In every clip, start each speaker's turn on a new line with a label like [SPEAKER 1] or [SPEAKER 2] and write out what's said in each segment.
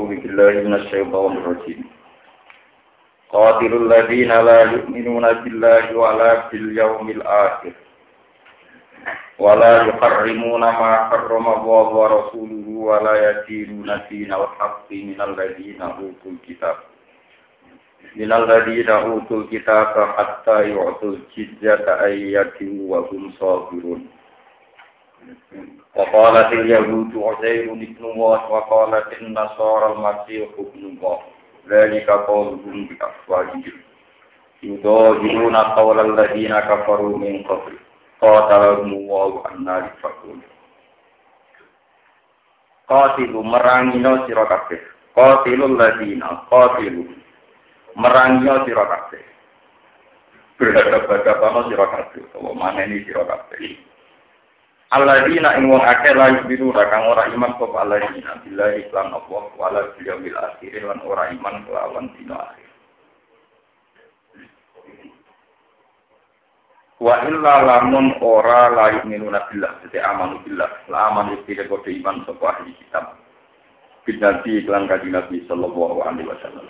[SPEAKER 1] أعوذ بالله من الشيطان الرجيم. قاتل الذين لا يؤمنون بالله ولا باليوم الآخر ولا يحرمون ما حرم الله ورسوله ولا يدينون دين الحق من الذين أوتوا الكتاب. من الذين أوتوا الكتاب حتى يعطوا الجزية أن يدين وهم صاغرون. وقالت اليهود عزير ابن الله وقالت النصارى المسيح ابن الله ذلك قولهم بأفواههم يضاهئون قول الذين كفروا من قبل قاتلهم الله أنا يفكون Qatilu merangino sira kabeh. Qatilul ladina qatilu merangino sira kabeh. Berhadap-hadapan sira kabeh utawa maneni sira kabeh. Alladzina ing wong akeh la yubiru kang ora iman sapa alladzina billahi lan Allah wala bil yaumil akhir lan ora iman kelawan dina akhir. Wa illa lamun ora la yu'minuna billah, dadi amanu billah, la amanu billah kode iman sapa ahli kitab. Bidati iklan kanjeng Nabi sallallahu alaihi wasallam.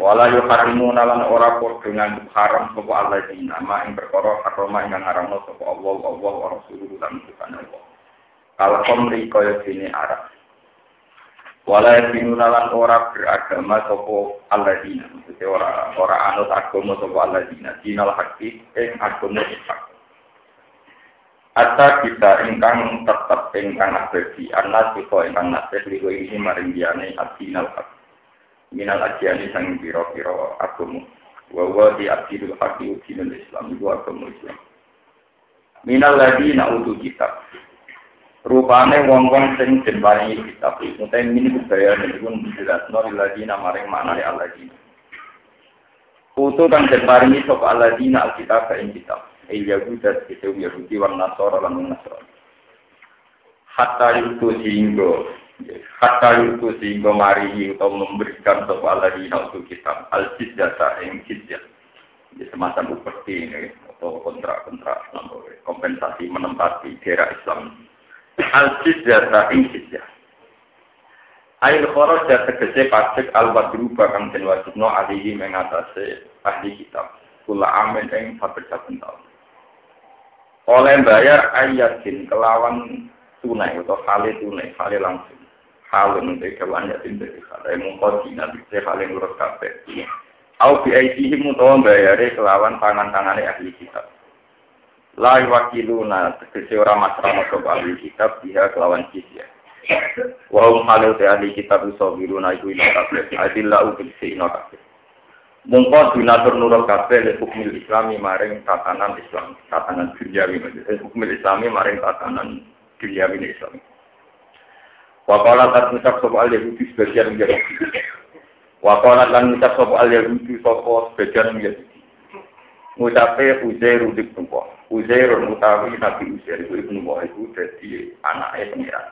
[SPEAKER 1] Wala yuharimu nalan ora nganggep haram sapa Allah di nama ing perkara harama ingkang haramno sapa Allah Allah wa rasuluhu lan Tuhan Allah. Kalau komri kaya dene Arab. Wala yuharimu nalan ora beragama sapa Allah di maksudnya ora ora anut agama sapa Allah di dinal hakik ing agama hak. Ata kita ingkang tetep ingkang abadi, anas kita ingkang nasih liku ini maring diane adinal minal ajiani sang piro-piro agama wa wa di abdul haqi udinul islam. Itu agama islam. Minal lagi utuh kitab. Rupane wong-wong sing den paringi kitab utawa ini budaya niku dijelasno lagi maring manane alladzina Utuh kang den paringi sapa alladzina alkitab ing kitab. Il yahuda itu yahudi wan nasara lan nasara hatta itu sehingga Kata itu sehingga mari atau memberikan soal lagi untuk kitab al jasa yang. Jadi semacam seperti ini atau kontrak-kontrak kompensasi menempati daerah Islam. Al jasa yang jizyah. Ail khoros dan tegese pajak al wadru bakang den wajibno alihi mengatasi ahli kitab. Kula amin saben-saben tahun. Oleh bayar ayatin kelawan tunai atau kali tunai, kali langsung halun te kewan ya tin dari kata mungko dina te halin urut kabeh. Au bi aidihim utawa bayare kelawan tangan-tangane ahli kitab. La wakiluna tegese ora masrama ke ahli kitab dia kelawan jizya. Wa hum halil te ahli kitab sabiruna iku ina kabeh. Adilla ubil ina kabeh. Mungko dinatur nurul kabeh le hukum islami maring tatanan islam tatanan duniawi. Maksudnya hukum islami maring tatanan duniawi islam Wakola tak ngucap sopo al Yahudi sebagian menjadi Wakola lan ngucap sopo al Yahudi sopo sebagian menjadi Ngucapnya Uzair udik nuwa Uzair mutawi Nabi Uzair itu ibnu Nuwa itu jadi anaknya pengiran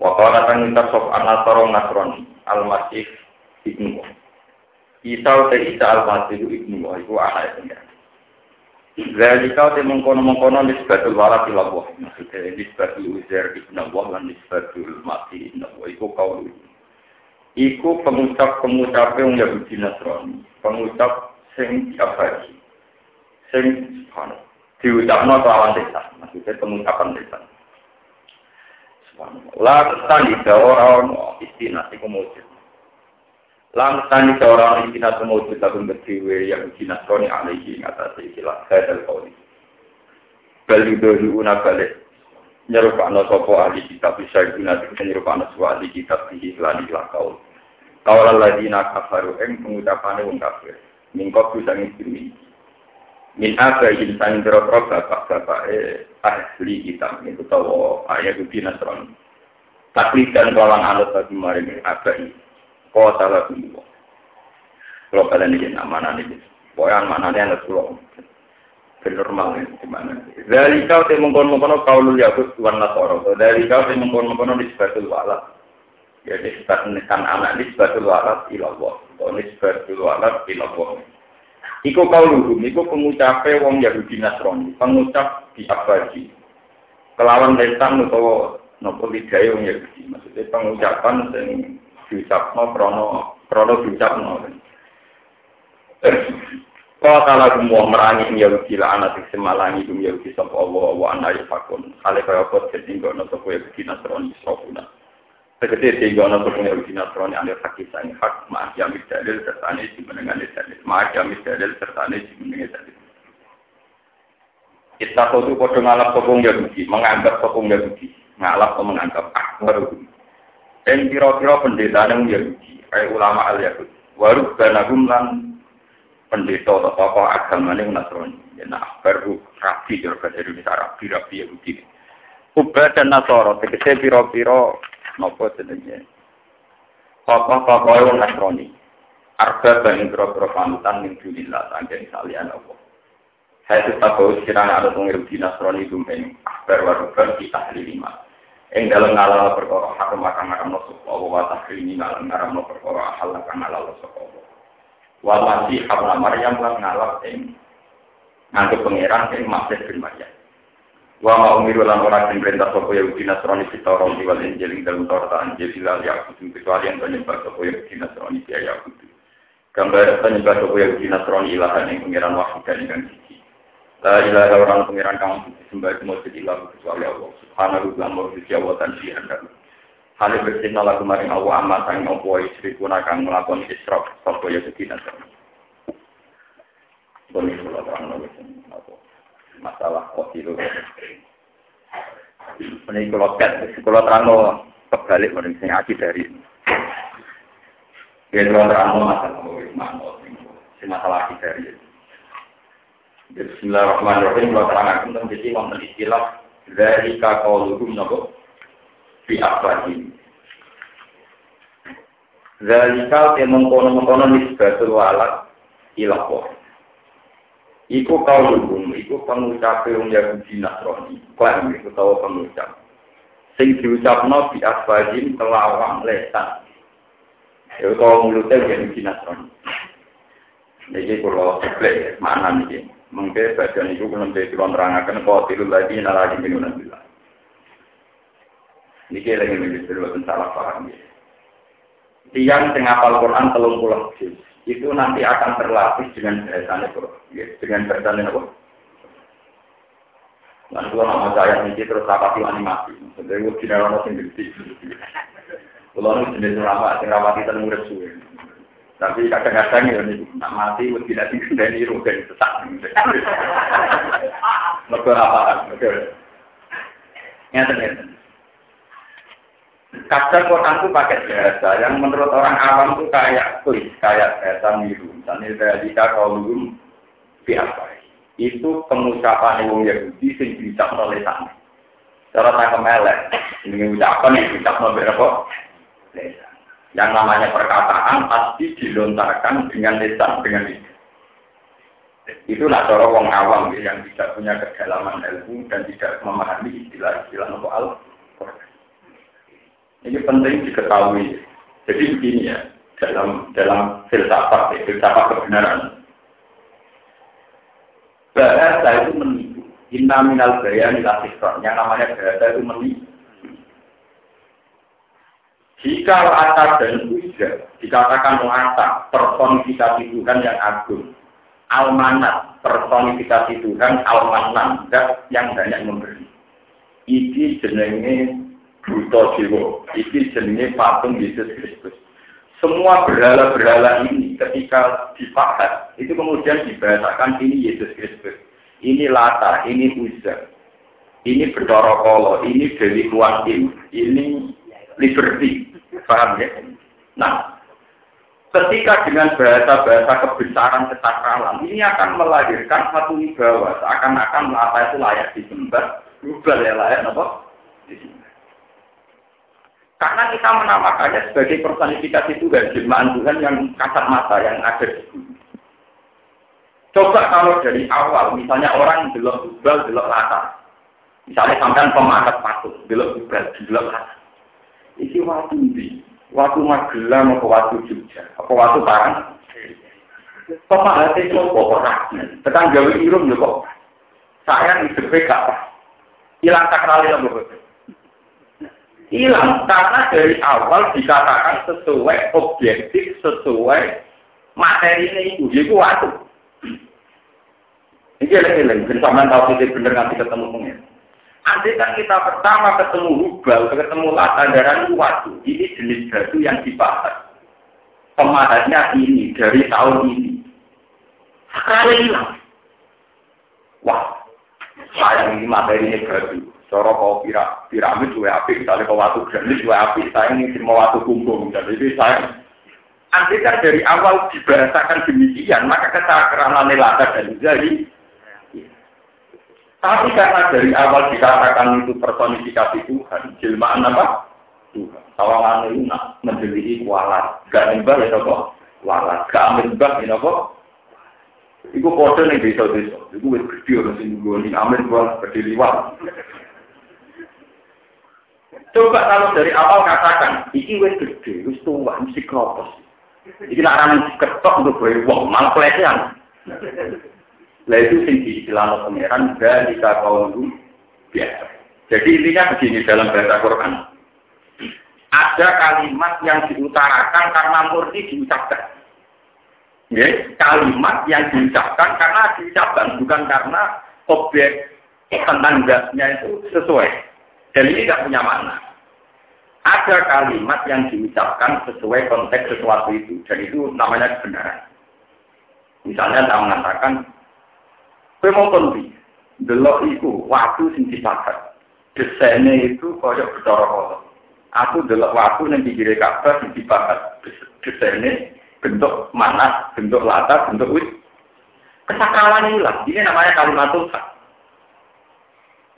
[SPEAKER 1] Wakola tak ngucap sopo Anasoro Nasroni Al-Masih ibnu Nuwa Isa uta Isa Al-Masih ibnu Nuwa itu anaknya pengiran Zalika te mengkono-mengkono nisbatul warat ila Allah. Maksudnya nisbatul uzair ibn Allah dan nisbatul mati ibn Allah. Iku kau Iku pengucap-pengucap yang Yahudi Nasrani. Pengucap sing diabadi. Sing subhanallah. Diucapno kelawan desa. Maksudnya pengucapan desa. Subhanallah. Lakukan di orang istilah iku mujud. Langsani seorang istilah semua lagun berdiwe yang jinasroni alaihi atas istilah hadal kauli. Balidohi una balik. Nyerupakno sopo ahli kitab bisa guna nyerupakno sopo ahli kitab di iklan ilah kaul. Kaulah ladina kafaru eng pengucapannya wong kafir. Mingkop bisa ngistiri. Min apa insan berotro bapak-bapak eh ahli kitab. Itu tahu ayat itu nasroni. Taklid dan tolong anut bagi maring abai kota lagu. Kalau kalian ini nama ini, pokoknya mana nih anak pulau. Normal ya, gimana? Dari kau teh mengkon kau lu yakut tuan nasoro. Dari kau teh mengkon mengkono di sebatul walat. Jadi sebat menekan anak di sebatul walat ilallah. Atau di sebatul walat ilallah. Iku kau luhum, iku pengucapnya wong Yahudi Nasrani, pengucap di abadi. Kelawan lesan atau nopo lidah yang Yahudi. Maksudnya pengucapan yang diucapno krono krono diucapno. Kau salah semua merangi Yahudi lah anak semalangi dum Yahudi sapa Allah wa ana yafakun. Hale kaya apa ketinggono sapa Yahudi Nasrani sopuna. Tegese tinggono sapa Yahudi Nasrani ane hakik sang hak ma jamis dalil serta ne dimenengane dalil. Ma jamis dalil serta ne dimenengane dalil. Kita itu kode ngalap sopung Yahudi, menganggap sopung Yahudi, ngalap atau menganggap akbar Dan kira-kira pendeta yang Yahudi, kayak ulama al Yahudi, waru banagum lan pendeta atau tokoh agama yang Nasrani. Ya, nah, baru rapi juga bahasa Indonesia rapi rapi Yahudi. Ubah dan Nasoro, tegese piro-piro nopo jenenge. Tokoh-tokoh yang Nasrani. Arba bang piro-piro panutan ning dunillah sanggen salian Allah. Saya tetap bahwa sekiranya ada pengirim di Nasrani itu yang akbar warubar kita lima. Yang dalam ngalal perkara haram akan ngaram no Allah wa tahlimi ngalam ngaram no perkara hal akan ngalal soko Allah. Wa masih habla Maryam lan ngalap yang ngantuk pangeran yang masih bin Maryam. Wa ma umiru lan ora sing perintah sapa Yahudi Nasrani kita orang di wal Injil dalam Taurat Injil ila ya kecuali yang penyembah sapa Yahudi Nasrani dia Yahudi. Gambar penyembah sapa Yahudi Nasrani ilahan yang pangeran wahid dan yang La ilaha orang pengiran kamu disembah itu ilah kecuali Allah. Subhanahu wa mujud Allah dan sihan dan Hal bersih nala kemarin Allah amat sang ngopo istri pun akan melakukan israf sopo ya sama. Boleh kalau terang masalah kok itu. Ini kalau kat, kalau terang lo kebalik mending sing aji dari. Ya kalau terang masalah masalah aji dari. Bismillahirrahmanirrahim. Kalau terangkan tentang jadi wonten istilah dari kakoluhum nopo fi afwahim. Zalika yang mengkono-mengkono nisbatul walad ilakoh. Iku kauluhum, iku pengucap yang Yahudi Nasrani. Klaim iku tahu pengucap. Sing diucapno bi afwahim kelawang lesan. Ya kalau mulutnya Yahudi Nasrani. Jadi kalau sebelah mana nih? Mungkin bagian itu belum jadi kulon terangkan kau tidur lagi nalagi minuman bila. Ini lagi menjadi sebuah salah paham ya. Tiang tengah apal Quran telung pulang itu nanti akan terlatih dengan bahasanya ya, dengan bahasanya apa? Dan kalau nama saya ini terus rapati animasi, jadi gue tidak mau sendiri. Kalau ini jenis ramah, ramah kita nunggu suwe. Tapi kadang-kadang ya nih, nak mati tidak dikendali rugen sesak. Mereka apa? Nyata-nyata. Kadang Quran itu pakai bahasa yang menurut orang awam itu kayak tulis, kayak bahasa miru. Misalnya dari kaulum biasa. Itu pengucapan yang Yahudi yang diucap oleh sana. Cara tangkap melek, ini ucapan yang diucap oleh apa? Lesan. Yang namanya perkataan pasti dilontarkan dengan lisan, dengan lisan. Itulah cara wong awam yang tidak punya kedalaman ilmu dan tidak memahami istilah-istilah al Ini penting diketahui. Jadi begini ya, dalam dalam filsafat, ya, filsafat kebenaran. Bahasa itu menipu. Inna minal bayan Yang namanya bahasa itu menipu. Jika latar dan puja dikatakan latar personifikasi Tuhan yang agung, almanat personifikasi Tuhan almanan yang banyak memberi. Iki jenenge Buto Jiwo, iki jenenge patung Yesus Kristus. Semua berhala-berhala ini ketika dipahat, itu kemudian dibahasakan ini Yesus Kristus. Ini latar, ini puja. Ini Bedoro Kolo, ini Dewi Kuantim, ini Liberty. Paham ya? Nah, ketika dengan bahasa-bahasa kebesaran kesakralan ini akan melahirkan satu wibawa seakan-akan apa itu layak disembah, global ya layak apa? Karena kita menamakannya sebagai personifikasi Tuhan, jemaah Tuhan yang kasat mata yang ada di. Coba kalau dari awal, misalnya orang belok tubal, belok latar. Misalnya sampai pemakat patung, belok tubal, belok latar. Iki waktu ini, waktu Magelang apa waktu Jogja, apa waktu Parang. Bapak hati itu kok ora. Tekan gawe irung yo kok. Saya hidupnya gak pas. Hilang sakral ya, Bu. Hilang karena dari awal dikatakan sesuai objektif, sesuai materi ini itu, jadi waktu. Ini lagi-lagi, bersama tahu kita bener nanti ketemu pengen. Andai kan kita pertama ketemu hubal, ketemu lata darah waktu, ini jenis batu yang dibahas. Pemahatnya ini dari tahun ini. Sekali hilang. Wah, saya ini materi ini batu. Cara kau pirak, piramid juga api, misalnya kau waktu granit juga api, saya ini mau waktu kumpul, itu saya. Andai kan dari awal dibahasakan demikian, maka kesakaranan lata dan jadi tapi karena dari awal dikatakan itu personifikasi Tuhan, jelmaan apa? Tuhan. Tawangan itu nak menjadi kualat. Gak nembah ya kok? Walat. Gak nembah ya kok? Iku kode nih desa-desa. Iku wis gede orang sing nggoni amin gua berdiri liwat. Coba kalau dari awal katakan, iki wis gede, wis tua, mesti kropos. Iki larang ketok untuk gue wong, malah pelecehan. Lah itu sing diistilahno pangeran dari kaum biasa. Jadi intinya begini dalam bahasa Quran. Ada kalimat yang diutarakan karena murni diucapkan. Ya, kalimat yang diucapkan karena diucapkan bukan karena objek tenaganya itu sesuai. Dan ini tidak punya makna. Ada kalimat yang diucapkan sesuai konteks sesuatu itu, dan itu namanya kebenaran. Misalnya, saya mengatakan, Kowe mau kondi, delok iku waktu sing dipakat. Desainnya itu kaya betara kota. Aku delok waktu yang pinggir Ka'bah sing dipakat. Desainnya bentuk mana, bentuk latar, bentuk wit. Kesakalan hilang. Ini namanya kalimat Tuhan.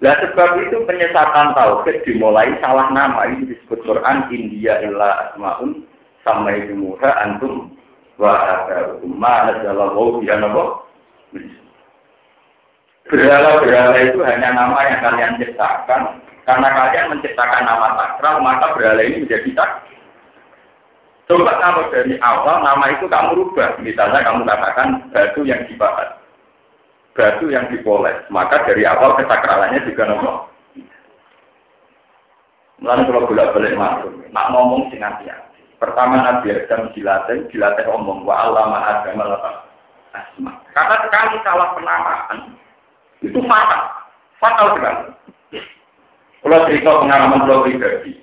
[SPEAKER 1] Nah sebab itu penyesatan tauhid dimulai salah nama ini disebut Quran India illa asmaun sama itu muha antum wa ma adalah wau ya nabo Berhala-berhala itu hanya nama yang kalian ciptakan. Karena kalian menciptakan nama sakral, maka berhala ini menjadi sakral. Coba kalau dari awal nama itu kamu rubah. Misalnya kamu katakan batu yang dibahas. Batu yang dipoles. Maka dari awal kesakralannya juga nomor. Lalu kalau bolak-balik masuk, nak ngomong sing hati-hati. Pertama Nabi Adam dilatih, dilatih omong wa Allah maha asma. Karena sekali salah penamaan, itu fatal. Fatal sekali. Kalau cerita pengalaman kalau pribadi.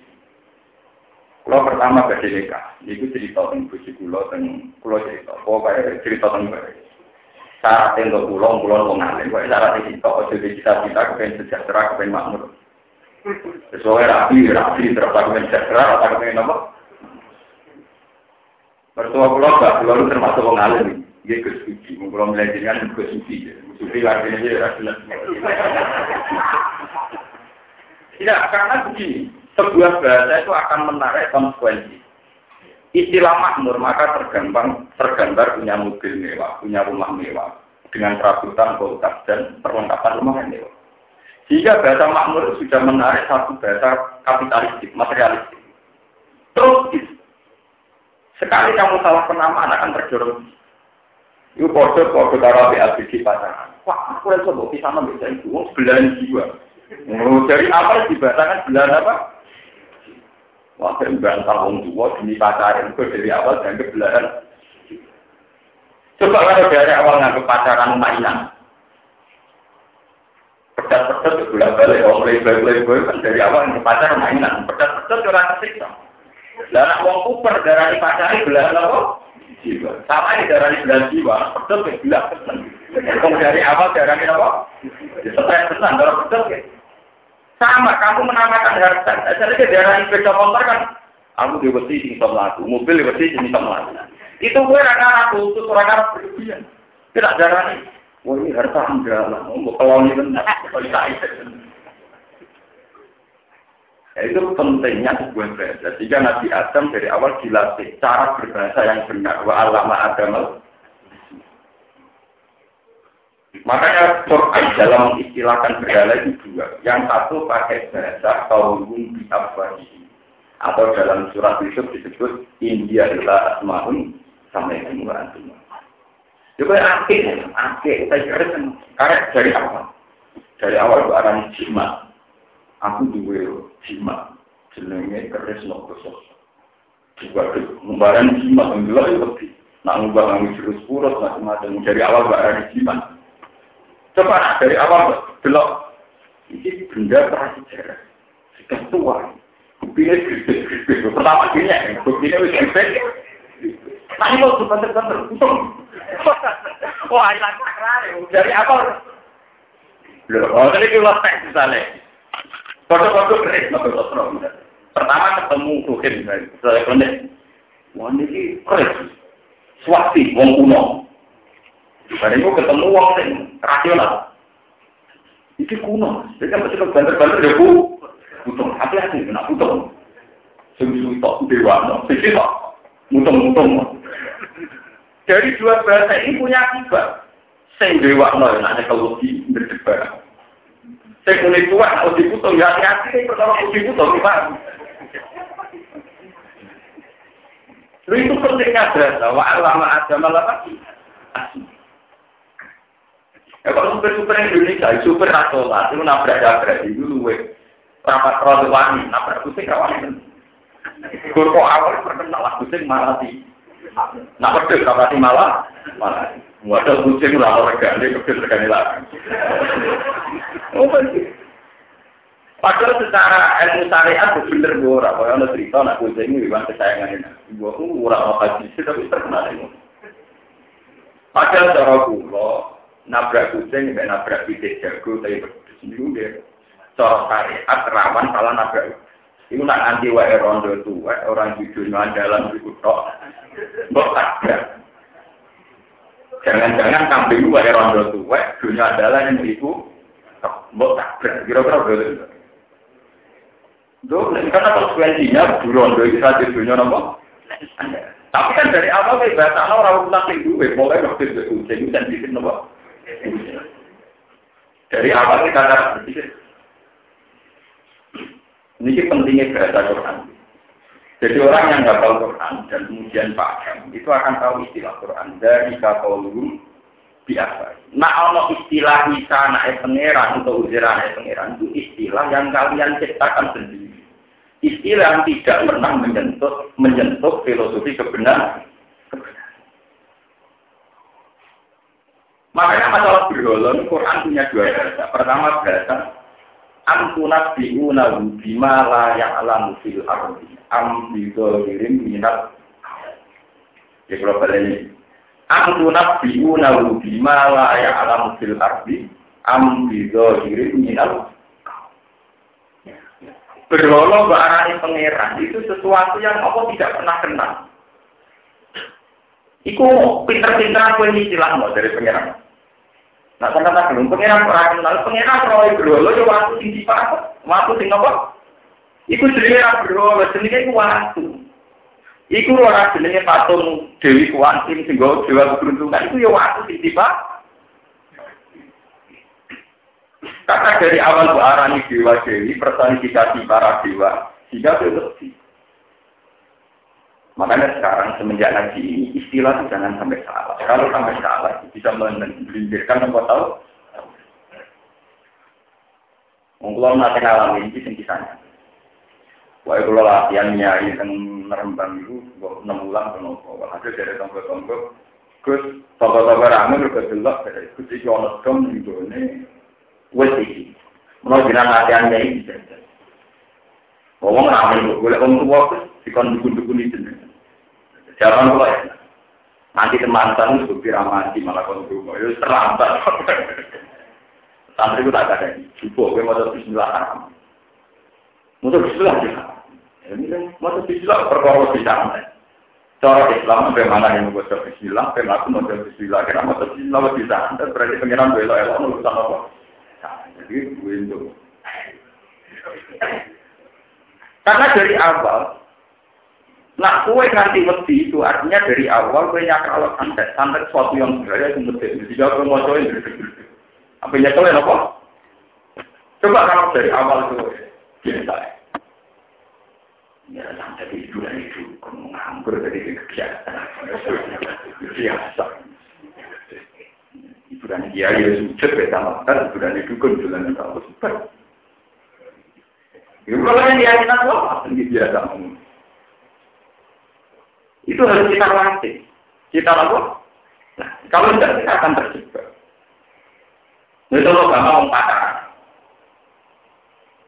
[SPEAKER 1] Kalau pertama ke DDK, itu cerita tentang buji kulo, tentang kulo cerita. Pokoknya cerita tentang syarat untuk pulau, pulau mengalir. Pokoknya syarat itu, kalau jadi cita-cita, kepengen sejahtera, kepengen makmur. Sesuai rapi, rapi, terus kepengen sejahtera, atau kepengen apa? Mertua pulau, gak pulau termasuk mengalir. Dia ke suci, kalau melajarkan ke suci. Suci lagi ini Tidak, karena begini, sebuah bahasa itu akan menarik konsekuensi. Istilah makmur maka tergambar, tergambar punya mobil mewah, punya rumah mewah, dengan perabotan, kulkas, dan perlengkapan rumah yang mewah. Jika bahasa makmur sudah menarik satu bahasa kapitalistik, materialistik. Terus, sekali kamu salah penamaan akan terjorong itu kode kode karo BABG pasangan. Wah, aku rasa mau bisa nambah itu, mau belahan jiwa. Oh, dari apa dibatalkan belahan apa? Wah, saya bantah orang tua demi pacaran itu dari awal dan belahan. Coba kalau dari awal nganggep pacaran mainan. Pedas-pedas bolak balik, orang playboy-playboy kan dari awal nganggep pacaran mainan. Pedas-pedas orang kesiksa. Dan anak wong kuper darah pacaran belahan apa? Jiwa. Sama di darah belas jiwa, betul ke persen. Kalau dari awal darahnya apa? Setelah persen, darah betul ke. Sama, kamu menamakan harta. Jadi ke darah sepeda motor kan, aku di besi sini sama aku, mobil di besi sini sama aku. Itu gue raka aku, itu raka berlebihan. Tidak darah ini. Wah ini harta enggak lah, mau kalau ini benar, kalau Ya, itu pentingnya sebuah bahasa. Jika Nabi Adam dari awal dilatih cara berbahasa yang benar. Wa alama Adam Makanya Quran dalam mengistilahkan berhala itu dua. Yang satu pakai bahasa kaum di Atau dalam surat Yusuf disebut India adalah asmaun sama yang antum. Juga akhir, akhir, saya kira karena dari awal. Dari awal itu orang aku duwe jimat. jenenge keris nokosos. Juga lembaran jimat yang dulu lebih. Nak ngubah ngambil jurus purus macam-macam dari awal barang jimat. Coba dari awal belok. Ini benda prasejarah. Sudah tua. Buktinya gede-gede. Pertama ya. Wis gede. Nah ini. Wah, sakral. Dari. Loh, oh, tadi kita tes misalnya. Foto-foto keris, foto-foto Pertama ketemu Ruhin, saya konek. Wah, ini keris. Swasti, wong kuno. Dan itu ketemu wong sing rasional. Iki kuno. Jadi kan mesti banter-banter ya bu. Putung, hati-hati, kena putung. Sing sutok dewa, no. Sing tok, mutung-mutung. Dari dua bahasa ini punya akibat. Sing dewa, no, yang kalau di berdebat. Saya kulit tua, kalau diputung, ya hati-hati, pertama kalau diputung, gimana? Lu itu pentingnya bahasa, wa alama agama lagi. Ya kalau super-super Indonesia, super nasional, itu nabrak-nabrak, itu luwe. Rapat terlalu wani, nabrak kucing rawan. Kurko awal terkenal lah kucing malah di. Nah, pedes, kapati malah, malah. Wadah kucing lah, gani, pedes sekali lagi. Padahal secara ilmu syariat itu bener gue orang. Kalau ada cerita anak kucing ini memang kesayangan ini. Gue orang mau hadis tapi terkenal ini. Padahal cara gue nabrak kucing, nggak nabrak pitik jago, tapi pedes juga. Cara syariat rawan salah nabrak. Itu nak anti wae rondo tua, orang jujur dalam itu tok. Mbok tabrak. Jangan-jangan kambing wae rondo tua, dunia adalah yang itu. Mbok tabrak. Kira-kira begitu. Duh, karena konsekuensinya buron itu saja dunia nopo. Tapi kan dari awal kayak bahasa orang ulang sing duwe, waktu itu jadi dan bikin nopo. Dari awal kita kata berpikir. Ini pentingnya bahasa Quran. Jadi orang yang hafal Quran dan kemudian paham, itu akan tahu istilah Quran. Dari kafaulum biasa. Nah, kalau istilah bisa naik pangeran untuk ujian naik pangeran itu istilah yang kalian ciptakan sendiri. Istilah yang tidak pernah menyentuh menyentuh filosofi kebenaran. Makanya masalah berholon, Quran punya dua bahasa. Pertama bahasa Antunat bi'una bima la ya'lamu fil ardi am bidolirim minat ya kalau ini Antunat bi'una bima la ya'lamu fil ardi am bidolirim minat Berholo berarani pangeran itu sesuatu yang Allah tidak pernah kenal. Iku pinter-pinter aku ini silang dari pangeran. Nah, kata belum pengiran orang kenal, pengiran roy berolo ya waktu sing dipakai, waktu sing apa? Iku jenenge ra berolo, jenenge iku waktu. Iku ora jenenge patung Dewi Kuantin sing go dewa keberuntungan iku ya waktu sing dipakai. Karena dari awal Arani Dewa Dewi, personifikasi para dewa, sehingga itu lebih. Makanya sekarang semenjak ngaji ini istilah itu jangan sampai salah. Kalau sampai salah bisa melindirkan apa tahu. Mengkulau nanti ngalamin ini sing kisahnya. Wah kalau latihan nyari yang merembang itu gue enam bulan kenapa. Hasil dari tonggo-tonggo. Terus tonggo-tonggo rame juga jelas dari kuci jono dom gitu ini. Wes. Mau bilang latihannya ini bisa. Ngomong rame lihat orang tua terus dikon dukun-dukun itu. Jangan kalau ya. Nanti teman-teman itu piramadi malah kalau rumah itu terlambat. Santri itu tak ada. Gue mau bismillah. Mau bismillah ya. Mau bismillah perkara bisa. Cara Islam bagaimana yang membuat bismillah, bagaimana aku mau bismillah, karena mau bismillah bisa. Dan berarti pengiran bela elok urusan apa? Jadi gue itu. Karena dari awal Nah, kue nanti mesti itu artinya dari awal kue nyakar kalau santet, santet sesuatu yang sebenarnya itu mesti. Jika kue mau coba apa nyakal apa? Coba kalau dari awal itu biasa. Ya, itu dan itu nganggur dari kegiatan biasa. Dia ya sujud ya sama kan hiburan itu kan kalau yang keyakinan apa? Ini biasa Itu harus kita latih. Kita lakukan. Nah, kalau tidak kita akan terjebak. Itu lo gak mau pacaran.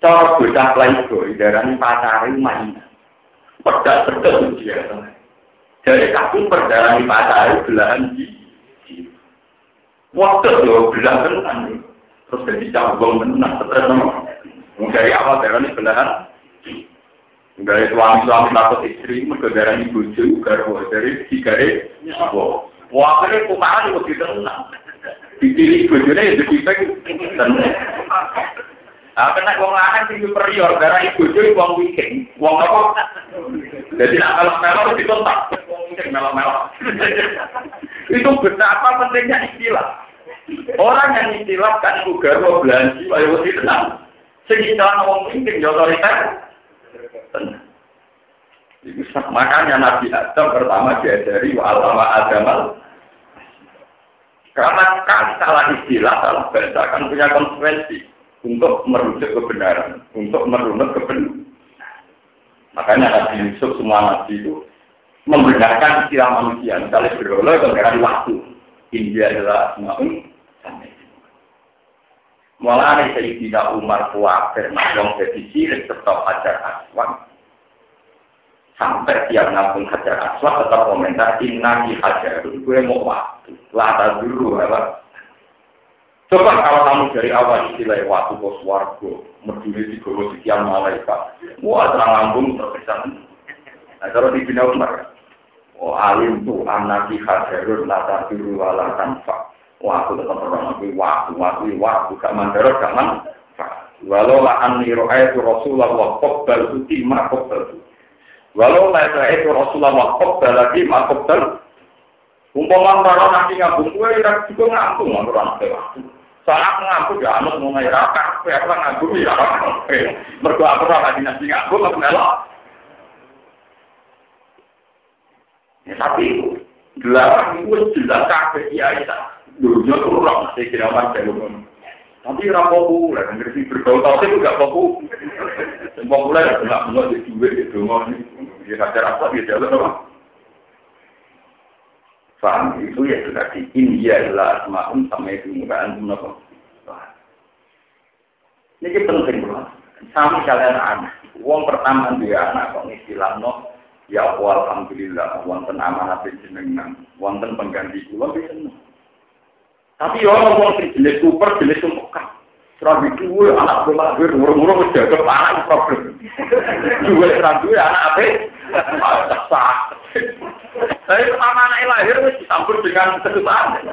[SPEAKER 1] Cara bocah playboy, darah pacaran mainan. Pedak sedang dia. Jadi kaku perdarah pacaran belahan di. Waktu lo belahan tenan. Terus jadi cabang tenan. Terus dari awal belahan. Dari suami-suami takut istri, mereka darah ini bujuk, dari tiga Wah, akhirnya kumahan itu tenang. Dipilih bojone ya jadi pek Ah, kena wong lanang sing superior, darah ibu bojo wong weekend. Wong apa? Jadi nak kalau melok ditontak, wong weekend melok-melok. Itu betapa pentingnya istilah. Orang yang istilah kan juga mau belanja, ayo mesti tenang. Sing istilah wong weekend ya otoriter. Tenang. Makanya Nabi Adam pertama diajari wa alama adamal karena kan salah istilah, salah bahasa kan punya konsekuensi untuk merujuk kebenaran, untuk merunut kebenaran. Makanya Nabi Yusuf semua Nabi itu membenarkan istilah manusia. Misalnya berolah kebenaran waktu. India adalah asma'un Mulai Sayyidina Umar nah yang jadi sirik tetap ajar aswan. Sampai tiap nabung hajar aswad tetap komentar inna ki hajar gue mau waktu lata dulu apa coba kalau kamu dari awal istilah waktu bos wargo merduli di gogo sekian malaikat wah terang lambung terpisah nah kalau di bina umar. Oh alim tu anak ki hajarun lata dulu wala tanfa waktu tetap orang aku waktu waktu waktu gak mandarot gak manfaat walau la anni ro'aytu rasulullah qabbal uti ma qabbal Walau laisa itu Rasulullah waktu lagi makub ter. Umpama para nanti ngabung gue ya juga ngabung nggak orang. Soalnya ngabung ya anut mau gue apa ngabung ya orang. Mereka aku orang lagi nanti ngabung aku melok. Ya tapi delapan itu jelas kafe ya itu. Dulu tuh orang masih kira macam tapi ora populer, ngerti bergaul tau itu gak populer. Yang populer ya nggak mau di duit di rumah ini. Dia sadar apa dia jalan apa? Faham itu ya sudah di India adalah asmaun sama itu muka antum apa? Ini penting bro. Sama kalian anak. Uang pertama dia anak kok istilah no. Ya alhamdulillah, wonten amanah jenengan, wonten pengganti kula bisa tapi ya orang orang sing jenis super, jenis tumpukan. Serabi dua anak gue lahir, murah-murah udah jaga anak problem. Dua serabi anak apa? Sesat. Tapi pertama anak lahir dicampur dengan kesusahan.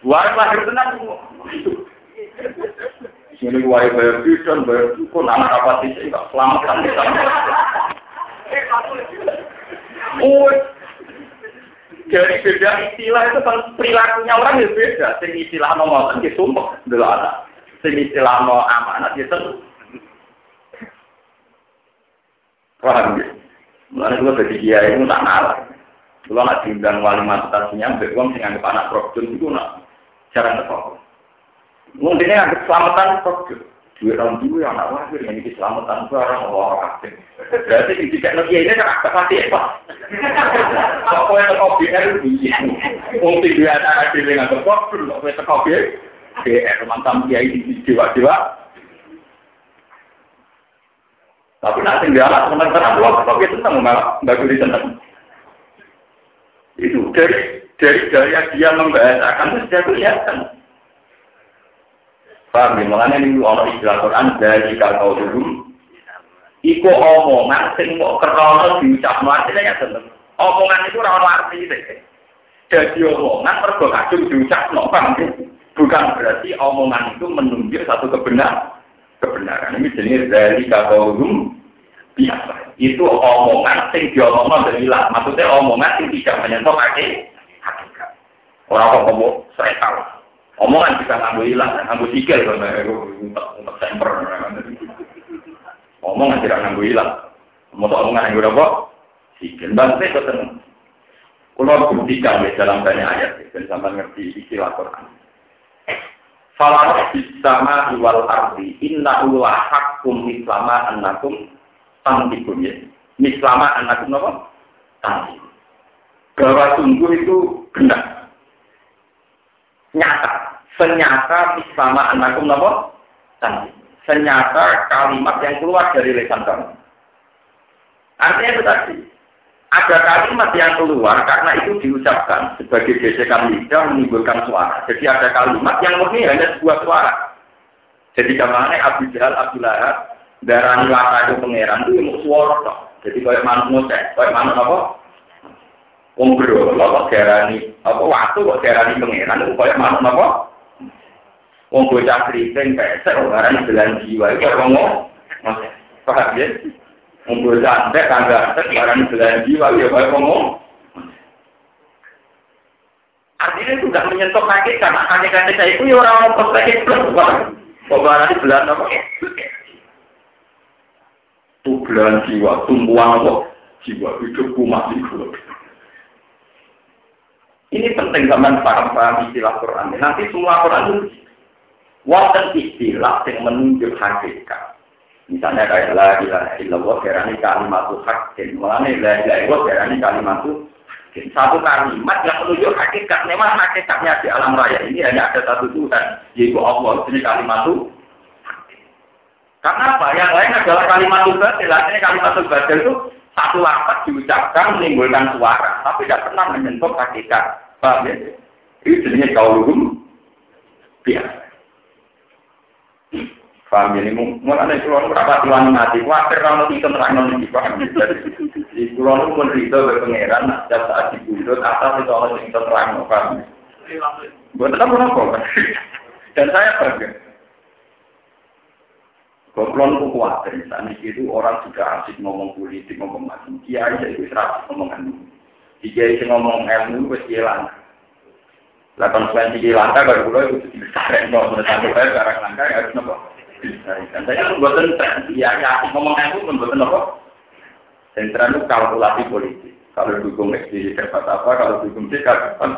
[SPEAKER 1] Dua lahir tenang. Ini wae bayar tuition, bayar dukun, anak apa sih? Selamat kan? Oh, dari beda istilah itu kan perilakunya orang ya beda. Sing istilah no ngoten ya sumpah dulu ada. Sing istilah no amanat ya tentu. Paham ya? Mulai gue jadi kiai itu tak ngalah. Kalau nak diundang wali mantasnya, beruang sing anggap anak produk itu nak jarang ketemu. Mungkin anggap selamatan produk dua tahun dulu yang anak lahir yang keselamatan barang Allah kabeh. Berarti di tiga negeri ini kan agak pasti apa? Kok yang teko BR iya. Wong tiga anak ada dengan teko belum kok teko BR mantan kiai di dewa-dewa. Tapi nanti dia anak teman-teman dua teko itu tentang malah bagi tentang itu dari dari gaya dia membahasakan itu sudah kelihatan. Paham ya? Makanya ini orang istilah Quran dari kau dulu. Iku omongan sing mau kerono diucap artinya ya tentu. Omongan itu orang arti deh. Jadi omongan mergo kadung diucap no ya? Bukan berarti omongan itu menunjuk satu kebenaran. Kebenaran ini jenis dari kau dulu biasa. Itu omongan sing diomongno dari lah. Maksudnya omongan yang tidak menyentuh hakikat. Orang apa mau saya tahu. Omongan bisa nganggo hilang, nganggo sikil untuk semper. Omongan tidak nganggo hilang. Mau omongan nganggo apa? Sikil. Bante ketemu. Kalau buktikan dalam banyak ayat, dan sampai ngerti istilah Quran. Falah bisama wal ardi inna ulah hakum mislama annakum tantikum ya. Mislama annakum apa? Tantikum. Bahwa sungguh itu benar. Nyata. Senyata mislama annakum apa? Tantikum. Senyata kalimat yang keluar dari lesan kamu. Artinya itu tadi ada kalimat yang keluar karena itu diucapkan sebagai gesekan lidah menimbulkan suara. Jadi ada kalimat yang murni hanya sebuah suara. Jadi ke mana Abu Jahal, Abu Lahab, darah lata itu pangeran itu mau suara. Jadi kayak manut ngoceh, kayak manut apa? Wong bro, apa darani apa waktu kok darani pangeran itu kayak manut apa? Wong bocah keriting pesek, orang belan jiwa itu apa ngomong? Paham ya? Ngumpul santet, belahan jiwa, ya ngomong. Artinya menyentuh karena itu ya orang belahan apa? Itu belahan jiwa, tumpuan apa? Jiwa hidupku mati Ini penting zaman paham-paham istilah Quran. Nanti semua Quran itu wonten istilah yang menunjuk hakikat. Misalnya kayak la ilaha illallah darani kalimat hakin. Mulane la ilaha illallah darani kalimat satu kalimat yang menunjuk hakikat. Memang hakikatnya di alam raya ini hanya ada satu Tuhan, yaitu Allah. Ini kalimat itu. Karena apa? Yang lain adalah kalimat batil. Artinya kalimat batil itu satu lapat diucapkan menimbulkan suara, tapi tidak pernah menyentuh hakikat. Paham ya? Ini jenisnya kauluhum biasa. Paham ya, ini mulai kulon berapa tuan mati, khawatir kalau itu terang nanti paham. Di kulon pun itu berpengeran, setiap saat dibunuh atas itu orang yang terang, paham. Buat apa apa? Dan saya bangga. Kulon pun khawatir, misalnya itu orang juga asik ngomong politik, ngomong macam. Kiai itu serasi ngomongan. Kiai itu ngomong ilmu, itu hilang. Lakukan konsekuensi langka, kalau pulau itu dibesarkan, kalau menurut saya, sekarang langka, ya harus nopo. Saya membuat tren, ya, ya, ngomong aku membuat apa? Sentral itu kalkulasi politik. Kalau dukung SBY dapat apa, kalau dukung C dapat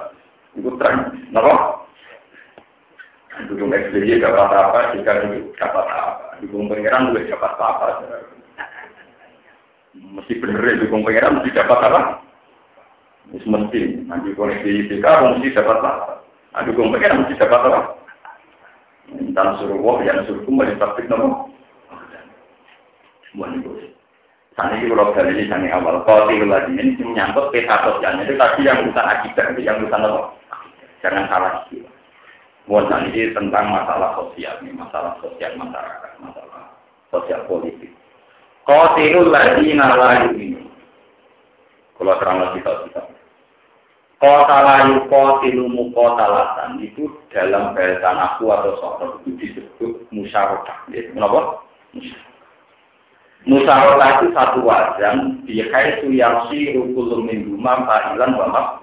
[SPEAKER 1] itu tren. Kenapa? Dukung SBY dapat apa, jika dapat apa. Dukung pengiran juga dapat apa. Mesti bener ya, dukung pengiran mesti dapat apa? Mesti, nanti koneksi SBY mesti dapat apa. Nah, dukung pengiran mesti dapat apa? Minta suruh wah, yang suruh kembali praktik nopo. Semua itu. Sana ini kalau dari ini sana awal, kalau lagi ini menyangkut peta sosialnya itu tadi yang urusan akibat, itu yang urusan nopo. Jangan salah istilah. Buat ini tentang masalah sosial, ini masalah sosial masyarakat, masalah sosial politik. Qatilul ladina la yu'minu. Kalau terang lagi kita. Kota layu kotilu mukotalatan itu dalam bahasa aku atau soal itu disebut musyawarah. Ya, kenapa? Musyawarah itu satu wajan di kaitu yang si rukul minggu fa'ilan wa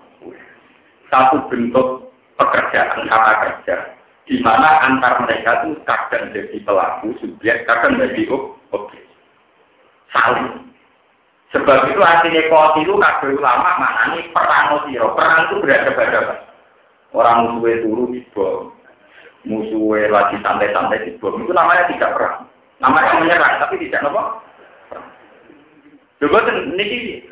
[SPEAKER 1] Satu bentuk pekerjaan kata kerja di mana antar mereka itu kadang jadi pelaku subjek, kadang jadi objek. Saling. Sebab itu artinya itu kabeh ulama maknanya perang siro. Perang itu berada-pada. Orang musuhnya di bom. Musuhnya lagi santai-santai di bom. Itu namanya tidak perang. Namanya menyerang, tapi tidak apa? Coba ini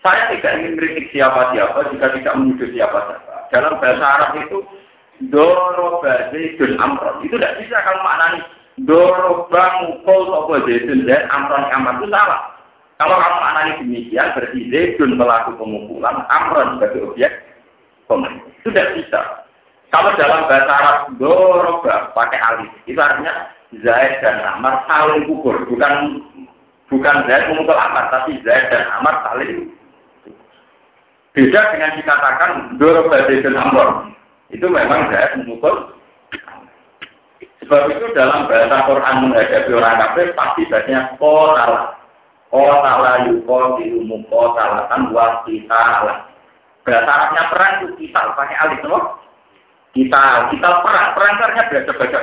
[SPEAKER 1] saya tidak ingin kritik siapa-siapa jika tidak menuduh siapa-siapa. Dalam bahasa Arab itu doro dan amron. Itu tidak bisa kalau maknanya doro bang mukul sopo dan amron amron itu salah. Kalau kamu analisis demikian, berarti Zaidun pelaku pemukulan, Amron sebagai objek tidak bisa. Kalau dalam bahasa Arab, doroba pakai alif, itu artinya Zaid dan Amar saling pukul. Bukan bukan Zaid memukul Amar, tapi Zaid dan Amar saling Beda dengan dikatakan doroba dan Amr. Itu memang Zaid memukul Sebab itu dalam bahasa Quran menghadapi orang kafir pasti bahasanya koral. Kota layu kota ilmu kota latan buat kita lah. Bahasa perang itu kita pakai alif loh. Kita kita perang perang biasa baca.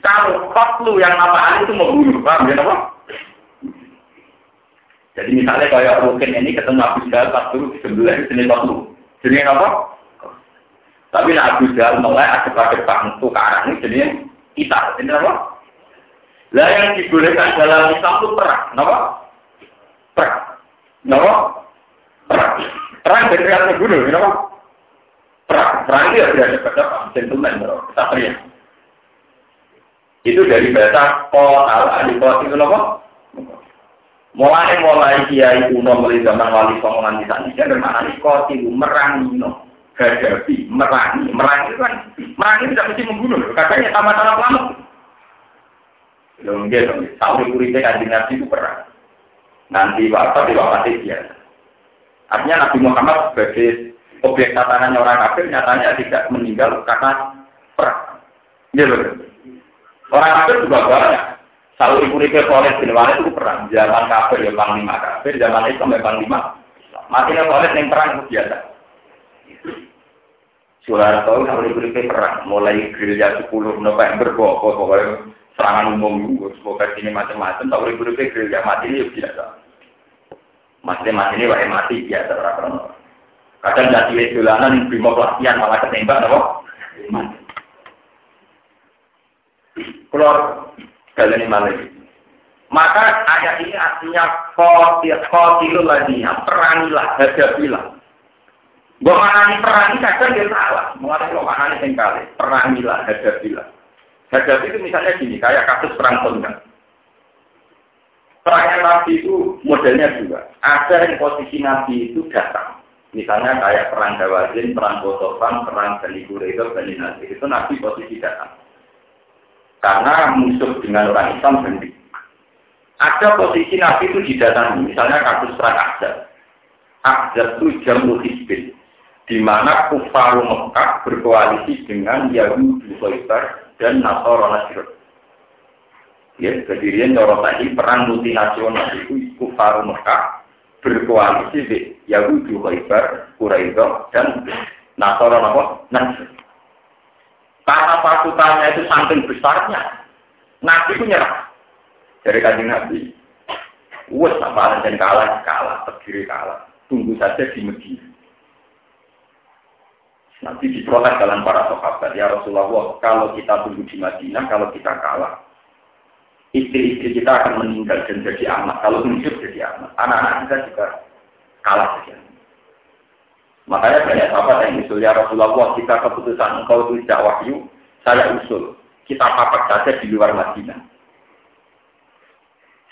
[SPEAKER 1] Kalau faklu yang nama alif itu membunuh, paham ya apa? Jadi misalnya kayak Rukin ini ketemu Abu Jahal pas dulu di sebelah ini jenis waktu. Jenis apa? Tapi nak Abu Jahal mulai ada pada bangku ke arah ini jadi kita. Ini apa? Lah yang dibolehkan dalam Islam itu perang. Kenapa? Perang. Kenapa? Perang. Perang dari atas gunung. Kenapa? Perang. Perang itu ya ada pada gentleman. Kesatria. Itu dari bahasa kota. Di kota itu apa? Mulai mulai kiai kuno mulai zaman wali songo nganti saat ini, bermakna ini koti merangi no hadapi, merangi. Merangi kan, merangi tidak mesti membunuh. Katanya sama-sama selamat. Dong, sampai kuritnya kanji Nabi itu perang. Nanti bapak di mati biasa. Artinya Nabi Muhammad sebagai objek tatanan orang kafir nyatanya tidak meninggal karena perang. Iya loh. Orang kafir juga banyak. Ibu Rike Khalid bin Walid itu perang. Zaman kafir ya panglima kafir, zaman Islam ya panglima. Matinya Khalid yang perang itu biasa. Soeharto kalau diberi perang, mulai gerilya 10 November, pokok pokoknya serangan umum, semoga ini macam-macam, tak boleh diberi gerilya mati ini ya biasa. Mati mati ini wae mati biasa orang Kadang jadi jalanan primo pelatihan malah ketembak? Mati. Keluar kalian malah maka ayat ini artinya kotil lagi, perangilah, hadapilah. Gue maknani perang ini kadang dia salah. Mengenai lo maknani yang kali. Perangilah, hadapilah. Hadapi itu misalnya gini, kayak kasus perang Tonggak. Perang Nabi itu modelnya juga. Ada yang posisi Nabi itu datang. Misalnya kayak perang Dawazin, perang Botofan, perang Bani itu Bani Nasir. Itu Nabi posisi datang. Karena musuh dengan orang Islam sendiri. Ada posisi Nabi itu didatangi. Misalnya kasus perang Ahzab. Ahzab itu jamu hisbin di mana kufar Mekah berkoalisi dengan Yahudi Khaybar dan Nasara Nasir. Ya, kedirian cara tadi perang multinasional itu kufar Mekah berkoalisi dengan Yahudi Khaybar, Quraisy dan Nasara Nasir. Karena pasukannya itu saking besarnya, Nabi nyerah. Dari kajian Nabi, Wes apa dan kalah, kalah, terdiri kalah. Tunggu saja di Medina. Nanti diprotes dalam para sahabat, ya Rasulullah, kalau kita tunggu di Madinah, kalau kita kalah, istri-istri kita akan meninggal dan jadi anak. Kalau hidup jadi anak, anak-anak kita juga kalah saja. Makanya banyak sahabat yang usul, ya Rasulullah, kita keputusan engkau itu tidak wahyu, saya usul. Kita papak saja di luar Madinah.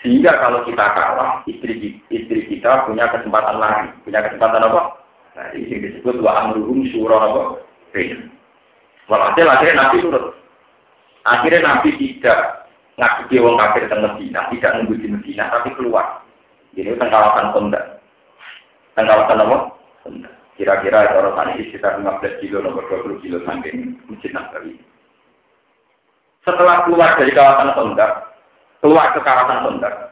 [SPEAKER 1] Sehingga kalau kita kalah, istri, istri kita punya kesempatan lagi. Punya kesempatan apa? Nah, ini disebut wa amruhum syura apa? Walhasil akhirnya Nabi turut. Akhirnya Nabi tidak ngaku wong kafir di Medina, tidak nunggu di Medina, tapi keluar. Jadi itu kawasan Konda. Kawasan apa? Konda. Kira-kira orang ini sekitar 15 kilo, nomor 20 kilo samping Masjid Nabawi. Setelah keluar dari kawasan Konda, keluar ke kawasan Konda.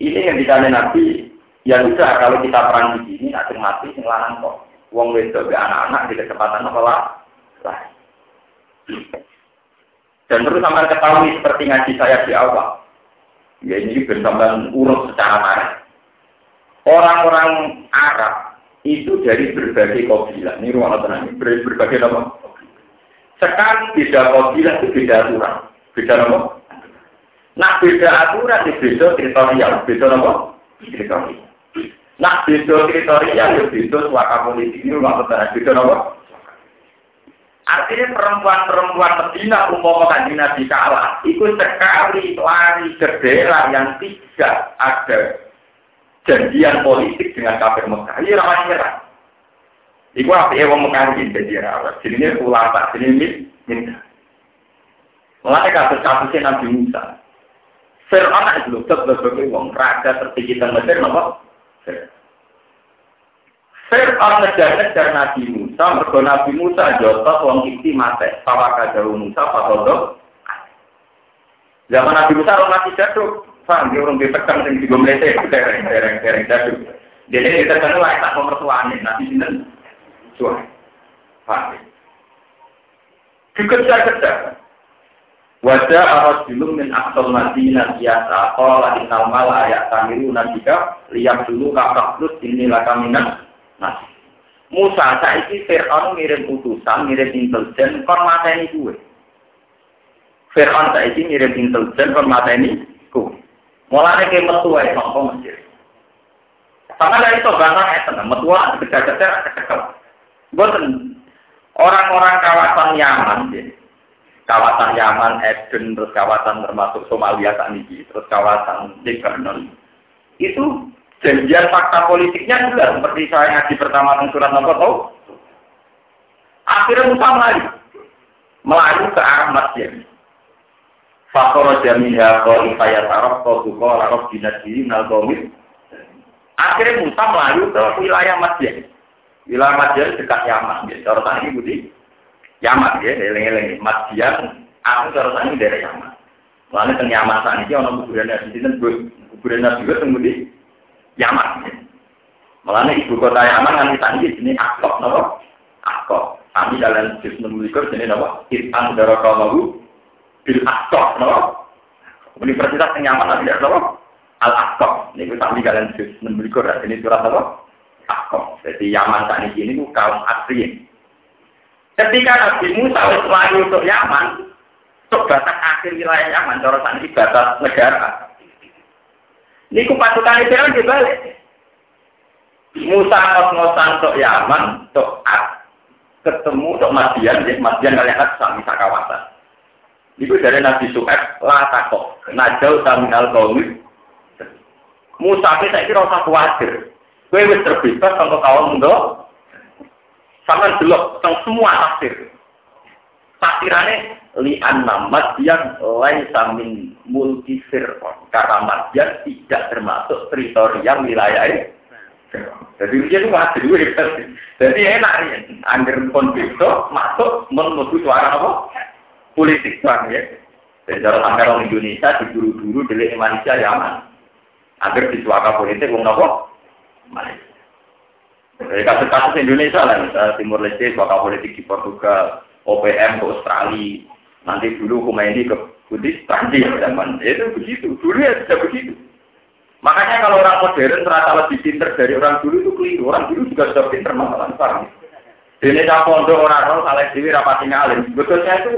[SPEAKER 1] Ini yang ditanya Nabi, Ya sudah, kalau kita perang di sini, ada mati, sing lanang kok. Wong wedok ke anak-anak di kecepatan apa lah? Dan terus sampai ketahui seperti ngaji saya di awal. Ya ini bersama urut secara marah. Orang-orang Arab itu dari berbagai kabilah. Ini ruang tenang, dari berbagai apa? Sekarang beda kabilah itu beda aturan. Beda apa? Nah beda aturan itu beda teritorial. Beda apa? Teritorial. Nah, beda kriteria ya beda suaka politik ini rumah petani beda apa? Artinya perempuan-perempuan Medina umpama kanjeng Nabi kalah, itu sekali lari ke daerah yang tidak ada janjian politik dengan kafir Mekah. Ini ramah nyerah. Iku apa ya wong Mekah ini jadi ini ulama, jadi ini minta. Mulai kasus-kasusnya Nabi Musa. Fir'aun itu loh, sebagai wong raja tertinggi Mesir, apa? Fir'aun ngejar-ngejar Nabi Musa, mergo Nabi Musa jotos wong iki mate, pawaka jauh Musa pakodok. Zaman Nabi Musa orang masih jatuh, paham dia orang ditekan sing digo mlete, dereng dereng dereng jatuh. Jadi kita kan lah tak pemertuaan Nabi sinten. Suah. Paham. Dikejar-kejar. Wajah arus dulu min aksal madinah biasa. Kalau innal mala ayat tamiru nabika lihat dulu kakak plus ini lah kaminan nasi. Musa saiki Fir'aun ngirim utusan, ngirim intelijen, kon mateni gue. Fir'aun saiki ngirim intelijen, kon mateni gue. Mulane ke metu ae nopo Mesir. Sama dari itu bahasa itu, metua kejar-kejar kecekel. Boten orang-orang kawasan Yaman, ya. Kawasan Yaman, Eden, terus kawasan termasuk Somalia saat ini, terus kawasan Lebanon, itu janjian fakta politiknya juga seperti saya ngaji pertama tentang surat nomor tahu. Akhirnya Musa melayu, melayu ke arah masjid. Fakor jaminha kau ifaya taraf kau suko lakof dinasti nalgomit. Akhirnya Musa melayu ke wilayah masjid. Wilayah masjid dekat Yaman. Ya, cara tadi Yaman ya, eleng-eleng masjid. Aku cara tadi dari Yaman. Lalu teng Yaman saat ini orang kuburan di sini, kuburan Nabi juga tunggu di Yaman. Malah ibu kota Yaman kan kita ini sini Akok, nopo Akok. Kami dalam juz menulikur sini nopo Irfan darah kawahu bil Akok, nopo Universitas yang Yaman ada nopo Al Akok. Ini kami dalam juz menulikur ini surat nopo Akok. Jadi Yaman saat ini ini kaum asli. Ketika Nabi Musa wis untuk Yaman, untuk batas akhir wilayah Yaman, cara ini batas negara. Ini pasukan itu kan dibalik. Musa ngos-ngosan untuk Yaman, untuk ketemu untuk Madian, ya Madian kalian kan sami kawasan. Itu dari Nabi Su'eb, la takok, najau taminal kaumi. Musa kita kira usah khawatir. Kue wis terbebas untuk kaum muda. Sama delok tentang semua tafsir. Tafsirannya li anna Madian lain samin Fir'aun. Karena Madian tidak termasuk teritorial wilayah. Jadi dia itu masih dulu Jadi enak ya. Angger bisa masuk menuju suara apa? Politik bang ya. Jadi cara sampai orang Indonesia diburu-buru dari Malaysia ya aman. Angger di suara politik wong apa? Malaysia. Kasus-kasus Indonesia lah, misalnya Timur Leste, suara politik di Portugal, OPM ke Australia, Nanti dulu ini ke Buddhis, Prancis zaman itu begitu. Dulu ya sudah begitu. Makanya kalau orang modern ternyata lebih pinter dari orang dulu itu keliru. Orang dulu juga sudah pinter masalah paham. Ini saya pondok orang orang salah dewi rapat ngalim. Betulnya itu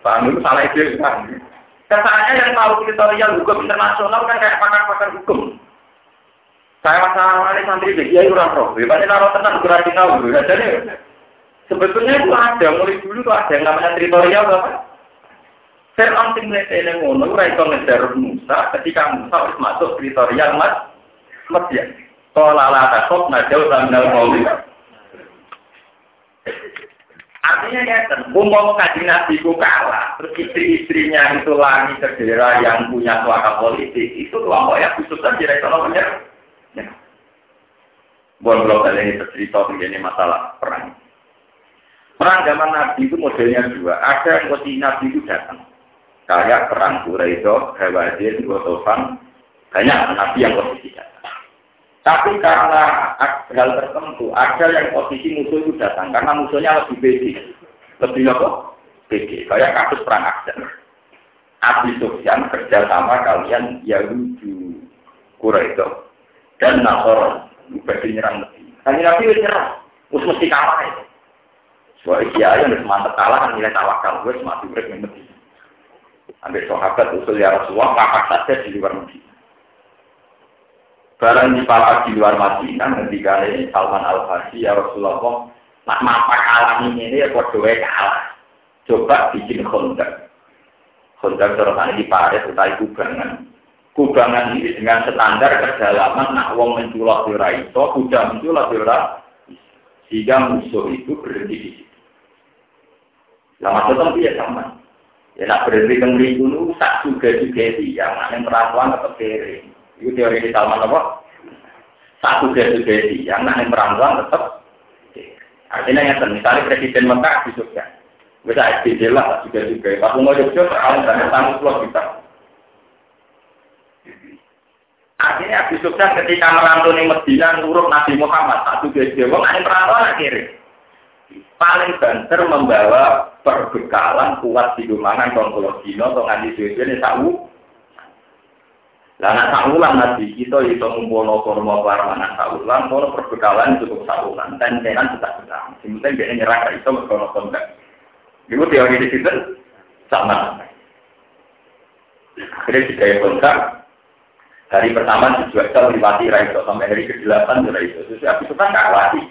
[SPEAKER 1] paham itu salah dewi kan. Kesannya yang tahu tutorial hukum internasional kan kayak pakar-pakar hukum. Saya masalah ini santri dia itu orang roh. Hebatnya naruh tenang berarti tahu. Jadi Sebetulnya itu ada, mulai dulu tuh ada yang namanya teritorial apa? Fir'aun sing ini ngono ora iso ngejar Musa ketika Musa harus masuk teritorial Mas Mesir. Qala la tasab najau minal qauli. Artinya ya, mau kaji nabi ku kalah, terus istri-istrinya itu lagi segera yang punya suara politik, itu kelompoknya khusus saja ekonominya. Buat kalau ini bercerita mengenai masalah perang. Perang zaman Nabi itu modelnya dua. Ada yang posisi Nabi itu datang. Kayak perang Quraisy, Hawazin, Gotofan. Banyak Nabi yang posisi datang. Tapi karena hal tertentu, ada yang posisi musuh itu datang. Karena musuhnya lebih bedi. Lebih apa? Bedi. Kayak kasus perang Aksen. Abi kerja sama kalian Yahudi Quraisy dan Nasor. Bagi nyerang Nabi. Kali Nabi itu nyerang. Terus mesti kalah itu. Wah, iya yang mantep kalah kan nilai tawakal gue semati urip yang mati. Ambil sahabat usul ya Rasulullah papak saja di luar Madinah. Barang di papak di luar Madinah ketika ini Salman Al Farsi ya Rasulullah nak mapak alam ini ya kodoe kalah. Coba bikin kontak. Kontak terus di Paris utai kubangan. Kubangan ini dengan standar kedalaman nak wong menculok di raiso, kuda menculok di sehingga musuh itu berhenti di situ. Lama tetap dia sama. Ya nak berhenti teng dulu tak juga juga dia, yang perempuan atau kiri. Itu teori di Salman apa? Tak juga juga dia, yang perempuan tetap. Artinya yang misalnya presiden Mekah di Jogja, bisa SPJ lah juga juga. Pas mau Jogja, kalau misalnya tanggung pulau kita. Artinya Abu Sufyan ketika merantau di Medina nurut Nabi Muhammad, tak juga dia, wong ane perantauan akhirnya paling banter membawa perbekalan kuat di rumangan kalau dino atau nganti suwe ini tahu Lah anak saulan nabi kita itu ngumpulno kurma anak saulan, kalau perbekalan cukup saulan, dan tetap bisa. Yang penting dia nyerah itu mergo kontak. Itu teori di situ sama. Akhirnya dikai kontak, hari pertama dijual melewati Raiso sampai hari ke-8 Raiso. Terus habis itu kan nggak lagi.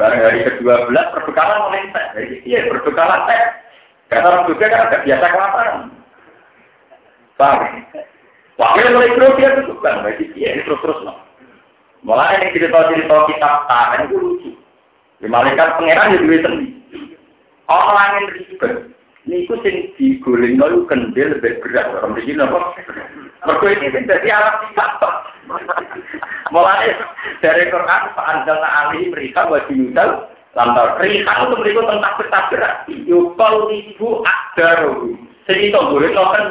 [SPEAKER 1] Barang hari ke-12 perbekalan teh. Jadi iya perbekalan teh. Kata orang juga kan agak biasa kelaparan. Paham? Wakil mulai grogi ya itu kan, berarti iya terus terus no. Mulai ini cerita-cerita kitab tangan itu lucu. Di malaikat pangeran ya duit sendiri. Orang yang ribet, ini sing diguling nol kendil lebih berat orang di sini apa? Mereka ini dari alat kitab. Mulai dari Quran, Pak Anjalna Ali mereka wajib nudal, lantar rihan itu mereka tentang berat. Yupal ibu akdaru. Jadi itu boleh kan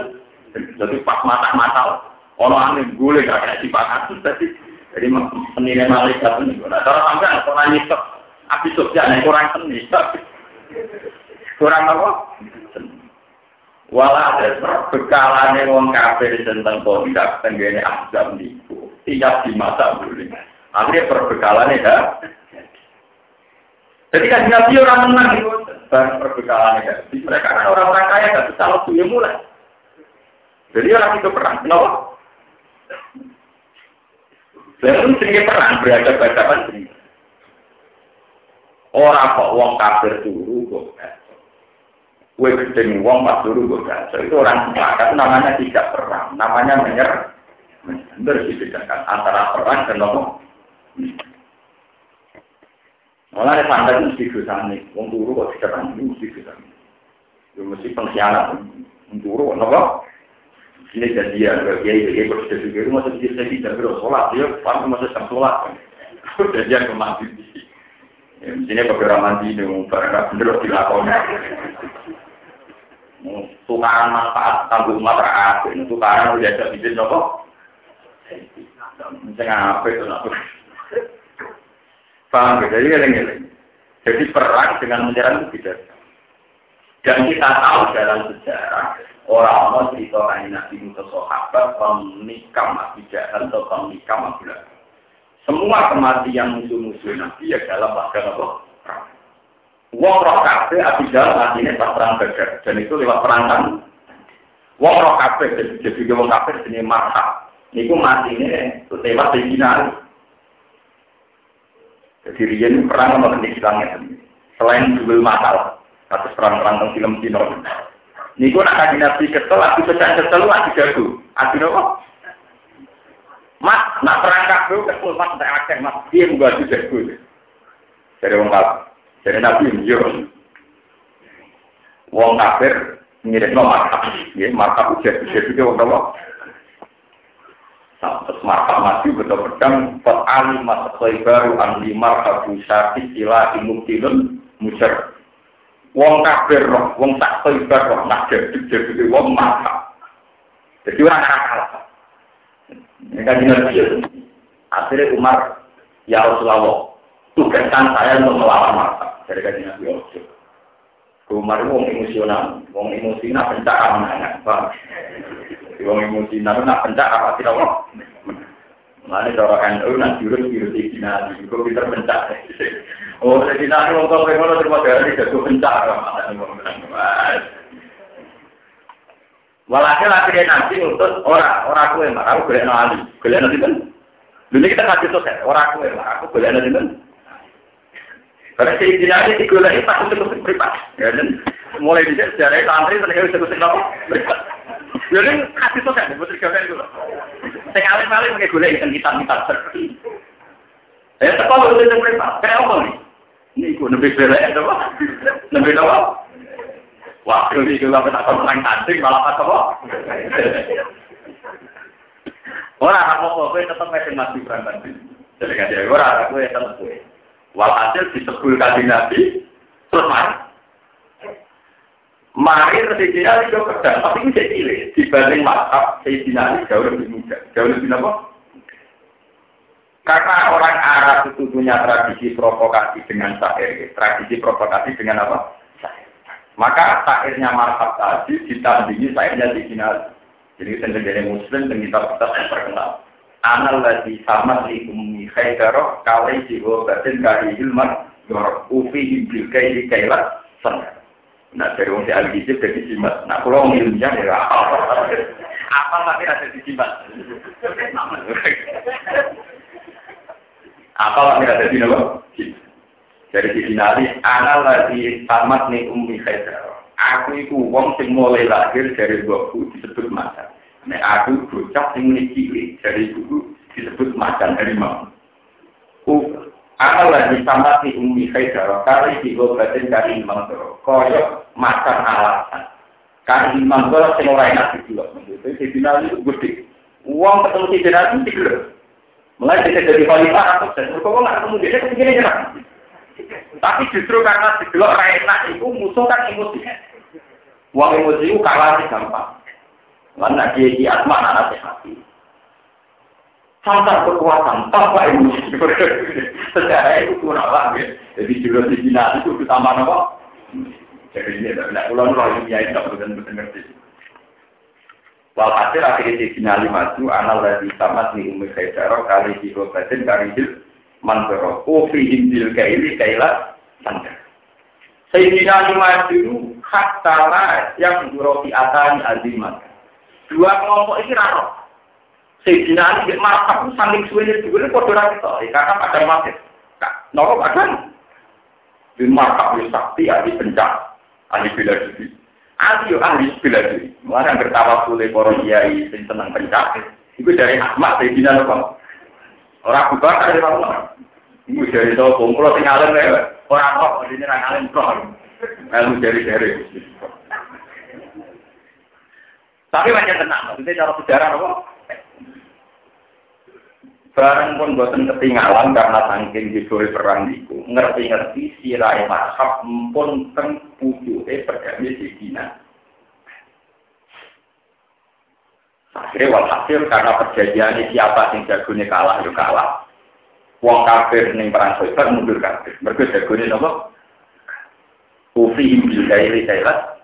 [SPEAKER 1] jadi pas mata-mata, orang aneh gue gak kena dipakai jadi jadi seni malaikat ini. Nah, kalau sampai orang nyisep, habis sosialnya kurang seni, kurang apa? Walau ada bekalannya wong kafir tentang tidak tenggene azam niku, tiap di masa boleh. Akhirnya perbekalannya dah. Jadi kan Nabi orang menang itu, dan perbekalannya Mereka kan orang-orang kaya, gak bisa waktu mulai. Jadi orang itu perang, kenapa? Lalu sering perang berada hadapan sering. Orang kok wong kafir dulu kok. Kue gedeng wong pas dulu kok Itu orang sepakat namanya tidak perang, namanya menyerah. Harus dibedakan antara perang dan nopo. Malah ada standar mesti nih, wong turu kok tidak perang mesti dosani. Itu mesti pengkhianat, wong turu nopo ini janjian ke kiai kiai kalau sudah juga itu masih bisa tidak terus sholat dia pasti masih sang sholat. Janjian ke masjid ya, sini beberapa mandi ini barang bener dilakoni tukaran manfaat tanggung umat rakyat ini tukaran udah ada izin nopo misalnya apa itu nopo paham jadi geleng jadi perang dengan menyerang itu tidak dan kita tahu dalam sejarah Orang-orang cerita kain Nabi Musa sahabat pemikam Nabi Jahal atau pemikam Abu Semua kematian musuh-musuh Nabi ya dalam pada apa? Wong roh kafe Abu Jahal matinya pas perang Badar dan itu lewat perang kan. Wong roh kafe jadi wong kafe sini marhab. Niku matinya lewat Sayyidina Jadi Rian perang sama islamnya Selain dua masalah atas perang-perang tentang film Cina. Niku nak kaji nabi kesel, aku sedang kesel, aku jago. Aku nopo. Mas, nak perangkat dulu kesel, mas tak akeh, mas dia aku jago. Dari wong kafir, dari nabi yo. Wong kafir mirip no markap, ya markap ujar ujar juga wong nopo. Terus markap mati betul pedang, pot ali mas baru andi markap syarif sila imuktilun musyar. Wong kafir roh, wong tak toibar roh, nak jadi jadi wong mata. Jadi orang kalah. Ini kan Akhirnya Umar, ya Rasulullah, tugaskan saya untuk melawan mata. Jadi kan jenis Rasul. Umar itu wong emosional, wong emosional pencak amanah, paham? Wong emosional nak pencak apa tidak wong? Mana cara NU nak jurus jurus di sini, kok pinter pencak. Oh, jadi nanti mau kau pengen terima dari jatuh pencak, Walhasil akhirnya nanti untuk orang orang aku yang marah, aku boleh nali, boleh nanti kan? Dulu kita kasih tuh orang aku yang marah, aku boleh nanti kan? Karena si dinasti itu gue lagi takut terus privat, ya dan mulai di sejarah santri terus terus terus apa? Jadi kasih tuh kan, betul kan itu. Saya kali-kali pakai gula ikan hitam-hitam seperti. Ya, sekolah udah privat, kayak apa nih? Ini gue lebih belek apa? Lebih apa? Wah, ini gue apa tak orang tanding malah apa? Orang apa gue tetap masih masih berangkat. Jadi kan dia orang gue tetap gue. Walhasil disebut kaji nabi terus mari. Mari Sayyidina Ali jauh kerja, tapi ini jadi dibanding maaf Sayyidina Ali jauh lebih muda, jauh lebih apa? Karena orang Arab itu punya tradisi provokasi dengan syair. Tradisi provokasi dengan apa? Maka syairnya marhab tadi ditandingi syairnya di final. Jadi sendiri muslim dan kita yang terkenal. Anal lagi sama di umi khaydaroh kawai jiwa batin kari ilman yorok ufi ibil kai di kailat sana. Nah dari wong si al-gizib dari jimat. Nah kalau wong ilmiah ya apa tapi ada di. Apa tapi ada di nama? Dari sisi nali, anal lagi nih umi khaydaroh. Aku itu wong sing mulai lahir dari buku disebut macan. Nek aku bocah sing cilik dari buku disebut macan harimau. Ku akal lagi sama si umi khaidara kali di batin kari imam koyok macan alasan. Kari imam sing ora enak dulu. Itu si final itu gede. Uang ketemu si final itu tiga. Mulai bisa jadi khalifah dan kok nggak ketemu dia begini jenak. Tapi justru karena digelok enak itu musuh kan emosi. Uang emosi itu kalah gampang. Mana dia di asma anak hati. Tanpa kekuatan, tanpa emosi. Sejarah itu kurang lah. Ya. Jadi jurus di Cina itu ditambah apa? Jadi ini tidak ulang ulang ini ya tidak betul ngerti. Walhasil akhirnya di Cina lima itu anal lagi sama di umi khaidaro kali di batin kali di mantoro. Kofi indil kaili kaila sangka. Sayyidina lima itu hak tala yang di atani azimat. Dua kelompok ini raro. Sayyidina Ali markap saling suwene dhewe padha ra ketok. Karena pada mati. Noro akan. Di markap wis sakti ahli pencak. Ahli bela diri. Ali yo ahli bela diri. Mulane bertawa kule para kiai sing seneng pencak. Iku dari Ahmad Sayyidina Nabi. Orang bukan ada orang. Ibu dari tahu kumpul sing alim orang kok ini orang alim kok. Ilmu dari dari. Tapi macam tenang, maksudnya cara sejarah apa? Barang pun bosan ketinggalan karena saking judul perang itu. Ngerti-ngerti sirai mazhab pun teng pujuke perdamai di Dina. Akhirnya walhasil karena perjanjian siapa yang jagonya kalah, ya kalah. Wong kafir ning perang Khaybar mundur kafir. Mergo jagone napa? Ufi bil gairi kailat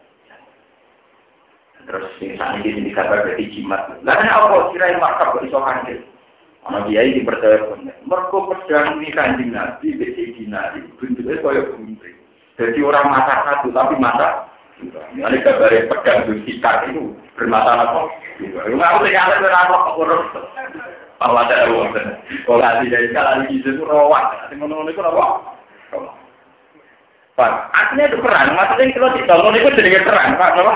[SPEAKER 1] Terus ini saat ini kabar dari jimat. Lalu apa kira yang makar kok iso hancur? Ana dia ini percaya pun. Mereka pedang ini kanjeng Nabi, besi nabi, bentuknya kaya gunting. Jadi orang mata satu, tapi mata ini kabar pedang di sekitar itu bermata apa? Enggak tidak ada berapa kok urus. Bahwa ada uang. Kalau nggak dari sekali itu rawat. Nanti menurut itu apa? Pak, artinya itu perang. Maksudnya kalau dibangun itu jadi perang, Pak. Kenapa?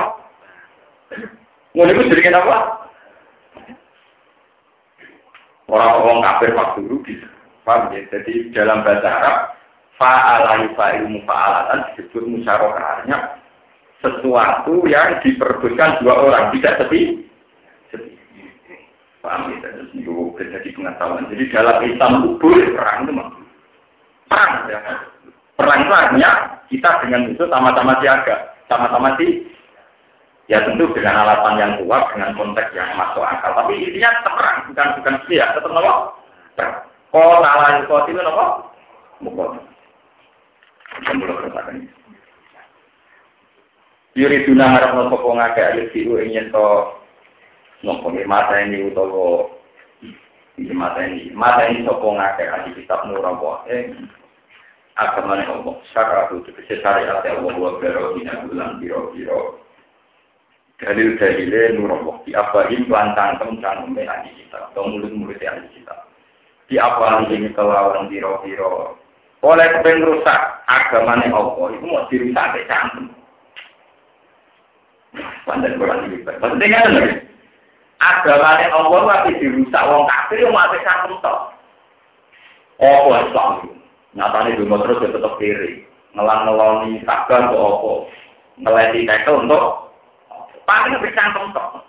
[SPEAKER 1] Ngono itu jadi apa? Orang-orang kafir waktu rugi. Paham ya? Jadi dalam bahasa Arab, fa'alai fa'ilu fa'alatan disebut musyarakahnya sesuatu yang diperbutkan dua orang, tidak sepi. sepi. Paham ya? Itu jadi pengetahuan. Jadi dalam Islam kubur perang itu mah. Perang. Ya. Perang itu artinya kita dengan itu sama-sama siaga. Sama-sama sih Ya tentu dengan alasan yang kuat, dengan konteks yang masuk akal. Tapi intinya tetap perang, bukan bukan setia, tetap nopo. Kau nalar itu itu nopo. Mukot. Belum katakan. Yuri tuna harap nopo kau ngake alis siu ingin to nopo mata ini utawa ini mata ini mata ini sopo ngake alis kitab nurawa eh agamane Allah syaratu tegese syariat Allah wa biro dina bulan biro biro dalil dalile nurullah di abahin lantang tentang ahli kita atau mulut-mulut ahli kita. Di apa ini kelawan biro-biro. Oleh kepen rusak agamanya Allah itu mau dirusak ke cantum. Pandai kurang lebih penting kan agamanya Allah tapi dirusak wong kafir yang mati cantum toh. Oh Islam nyatanya dulu terus tetap kiri. Ngelang-ngeloni takkan ke opo ngelenti tekel untuk Paling bercantum tok.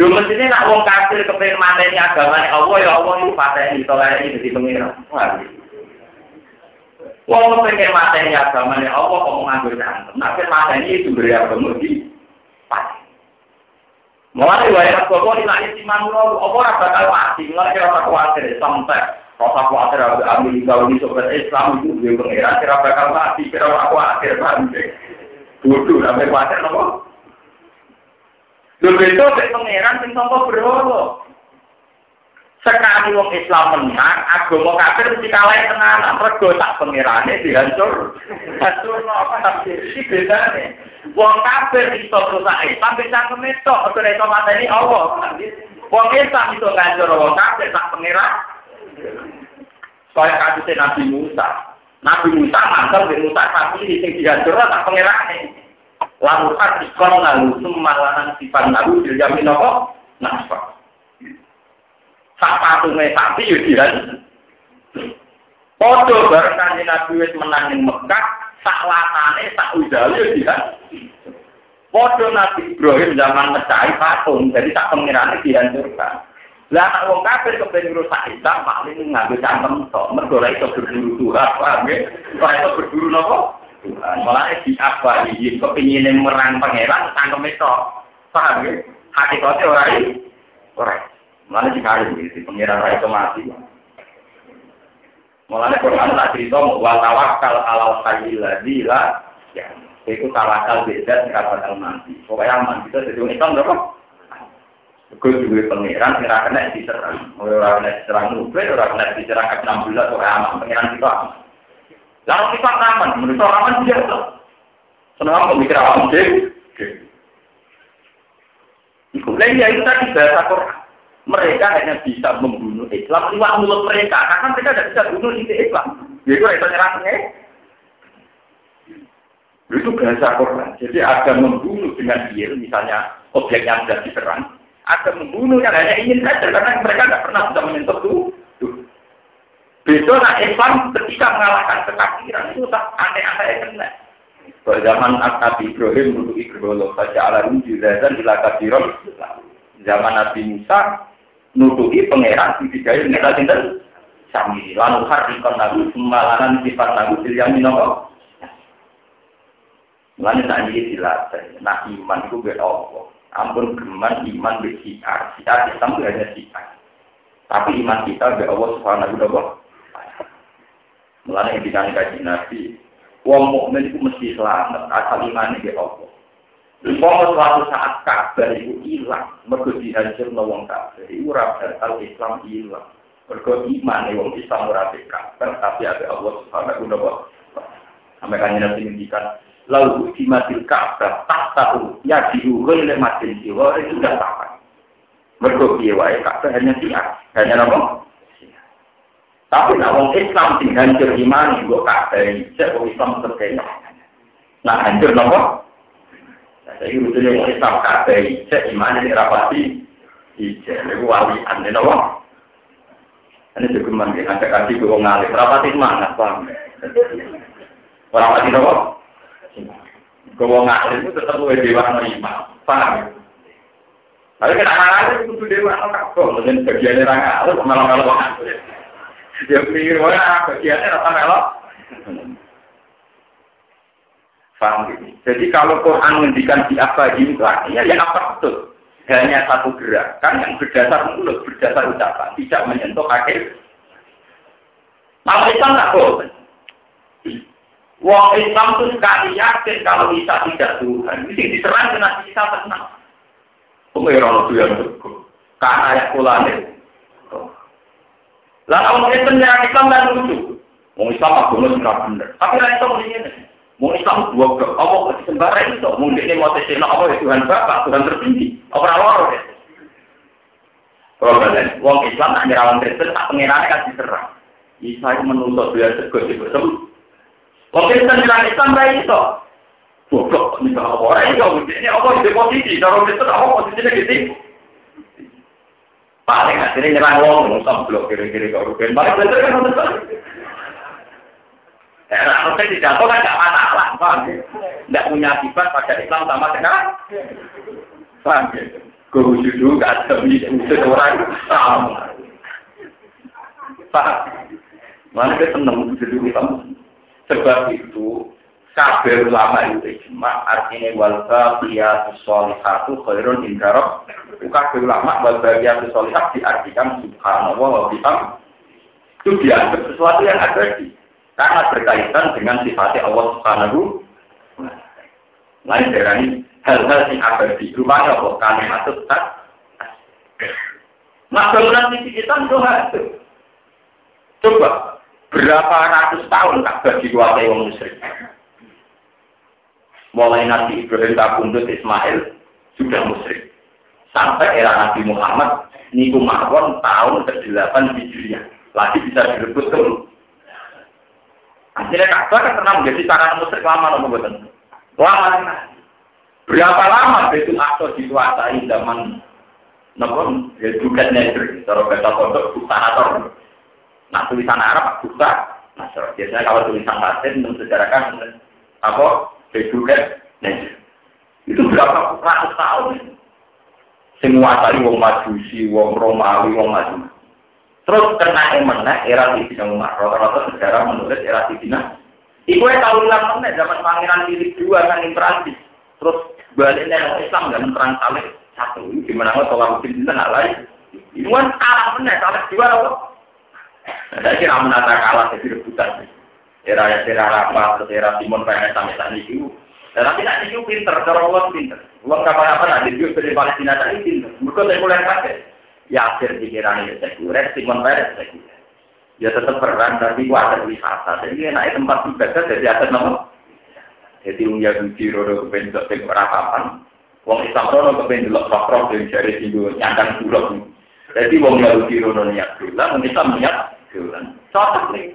[SPEAKER 1] Lu mestinya nak wong kafir kepengen mateni agama Allah ya Allah itu pateni tolak ini jadi pengira. Wong kepengen mateni agama Allah kok nganggur cantum. Nak mateni itu beri agama di pati. Mulai wae aku kok nek iki manungsa apa ora bakal mati, mulai kira ora kuwatir sampai rasa kuwatir Amerika ini sobat Islam itu dia pengira kira bakal mati, kira ora kuwatir sampai. Bodoh sampai kuwatir apa? Lho beda mek pangeran sing sangka berhala. Sekali wong Islam menang, agama kafir mesti kalah tenan. Mergo tak pangerane dihancur. Hancur apa tapi iki bedane. Wong kafir iso rusak Islam bisa kemetok, ora iso mateni Allah. Wong Islam iso ngancur wong kafir tak pangeran. Kaya kasusnya Nabi Musa. Nabi Musa mantel di Musa tapi sing dihancur tak pangerane. Lalu atikon lalu semalanan sifat lalu dijamin? Nafkah. Sak patunge sapi yo dihan. Padha bareng kanthi Nabi wis menang ning Mekah, sak latane sak udale yo dihan. Padha Nabi Ibrahim zaman mecahi patung, jadi sak pengirane dihancurkan. Lah nek wong kafir kepen rusak Islam paling nganggo cangkem tok, mergo ora iso berburu Tuhan, paham ya? Ora iso berburu napa? Tuhan. Malah di apa ini kepingin merang pangeran tangkem itu. Paham ya? Hakikatnya orang ini. Orang. Malah di pangeran orang itu mati. Malah Quran tak cerita wa tawakkal ala sayyil ladzi la ya. Itu tawakal beda kata mati. Pokoknya aman kita jadi Islam berapa? Gue juga pangeran, kira kena diserang. Orang kena diserang nubel, orang kena diserang ke 16, orang aman. Pangeran kita aman. Lalu kita aman, menurut orang aman biasa. Senang pemikir awam deh. Kemudian ya itu tadi bahasa Quran. Mereka hanya bisa membunuh Islam lewat mulut mereka, karena mereka tidak bisa bunuh di Islam. Jadi itu nyerangnya. Itu bahasa Quran. Jadi ada membunuh dengan dia, misalnya objeknya sudah diserang. Ada membunuh yang hanya ingin saja, karena mereka tidak pernah bisa menyentuh itu. Besok nah Islam ketika mengalahkan kekafiran itu tak aneh-aneh kena. Pada zaman Nabi Ibrahim dulu Ibrahim saja ala dan ila kafiron. Zaman Nabi Musa nutupi pangeran dibidayu kita sinten sami lalu harikon nabi semalanan sifat nabi yang minomo. Mulanya tak ini dilatih. Nah iman itu be Allah. Ampun geman iman be siar. Islam hanya siar. Tapi iman kita be Allah subhanahu wa. Mulanya yang kaji Nabi, wong mukmin itu mesti selamat, asal iman ini Allah. Umpama suatu saat kabar itu hilang, mergo dihancur wong kafir, itu ora bakal Islam hilang. Mergo iman wong Islam ora kabar, tapi ada Allah Subhanahu wa taala. Sampai kan Nabi ngendikan, lalu dimatil kabar, tak tahu ya diuhul le matil jiwa itu sudah tahu. Mergo piye wae kabar hanya siar, hanya apa? Tapi nak wong Islam sing hancur iman kok kabeh cek wong Islam terkena. Nah hancur nopo? Jadi rutine wong Islam kabeh cek iman ini rapati. Ije, itu wali ane nopo? Ini juga mandi, ada kasih gue ngalih. Rapati semangat, paham? Rapati nopo? Gue ngalih itu tetap gue dewa no iman, paham? Tapi kenapa ngalih itu dewa no? Mungkin bagiannya orang ngalih, malah-malah. Dia pikir, wah, bagiannya rasa melok. Paham gitu? Jadi kalau Quran mendikan di apa ini, ya, ya apa betul? Hanya satu gerakan yang berdasar mulut, berdasar ucapan, tidak menyentuh kaki. Maka Islam tak boleh. Wong Islam itu sekali yakin kalau bisa tidak Tuhan. Ini diserang dengan bisa tenang. Pengiran itu yang betul. Karena ayat. Lah kalau itu menyerang Islam dan lucu. Mau Islam agama sudah benar. Tapi lah itu mendingin. Mau Islam dua ke, apa sembara itu, mau ini mau tesina apa ya Tuhan Bapak, Tuhan tertinggi, apa loro ya. Kalau kalian, wong Islam tak nyerawan Kristen, tak pengirannya kan diserang. Isa itu menuntut dia segot di bersem. Wong Kristen nyerang Islam baik itu. Ini apa orang itu, ini apa di posisi, kalau Kristen apa posisinya gitu. Paling akhirnya nyerang wong, ngusam blok kiri-kiri kok rugen. Paling bener kan betul. Ya, nah, kalau dijatuh kan nggak masalah, paham ya? Nggak punya akibat pada Islam sama sekarang. Paham ya? Guru judu nggak ada wujud orang sama. Paham? Mana kita seneng judu Islam. Sebab itu, kabeh ulama itu ijma artinya wal baqiyatu sholihatu khairun inda rabb kabeh ulama wal baqiyatu sholihat diartikan subhanallah wa bihamd itu dianggap sesuatu yang abadi karena berkaitan dengan sifatnya Allah Subhanahu Lain darani hal-hal sing abadi. Rupanya apa? Kalimatut tak. Nah, bangunan misi kita itu. Coba, berapa ratus tahun tak dikuasai orang musyrik. Mulai Nabi Ibrahim kabundut Ismail sudah musyrik. Sampai era Nabi Muhammad, niku mawon tahun ke-8 Hijriah. Lagi bisa direbut tuh. Akhirnya Ka'bah kan pernah menjadi sarana musyrik lama nopo boten. Lama. Berapa lama Betul Aqsa dikuasai zaman nopo ya juga negeri, cara bahasa pondok atau Nah tulisan Arab buka, nah biasanya kalau tulisan Latin mensejarahkan apa negeri. Itu berapa ratus tahun? Semua tadi wong majusi, wong Romawi, wong maju. Terus kena emeneh era Sidina Umar. Rata-rata sejarah menulis era Sidina. Iku yang tahu ulang meneh zaman Pangeran Philip dua kan Prancis. Terus baliknya orang Islam dan perang salib satu. Gimana nggak tolak mungkin kita nggak lain. Ini kan kalah meneh, kalah dua apa? Saya kira menata kalah jadi rebutan. Era era apa, terus era Simon Pengen sampai saat itu. Dan nanti nanti itu pinter, cara Allah pinter. Allah kapan-kapan nanti itu dari Palestina tadi pinter. Mereka saya mulai pakai. Yasir pikiran ya sekuler, Simon Peres sekuler. Ya tetap perang, tapi ada wisata. Jadi enak tempat ibadah jadi atas nama. Jadi wong Yahudi rodo kepen dok sing ora papan. Wong Islam rodo kepen delok roh dari jari singgo nyandang bulog. Jadi wong Yahudi rodo niat wong Islam niat dolan. Cocok nih,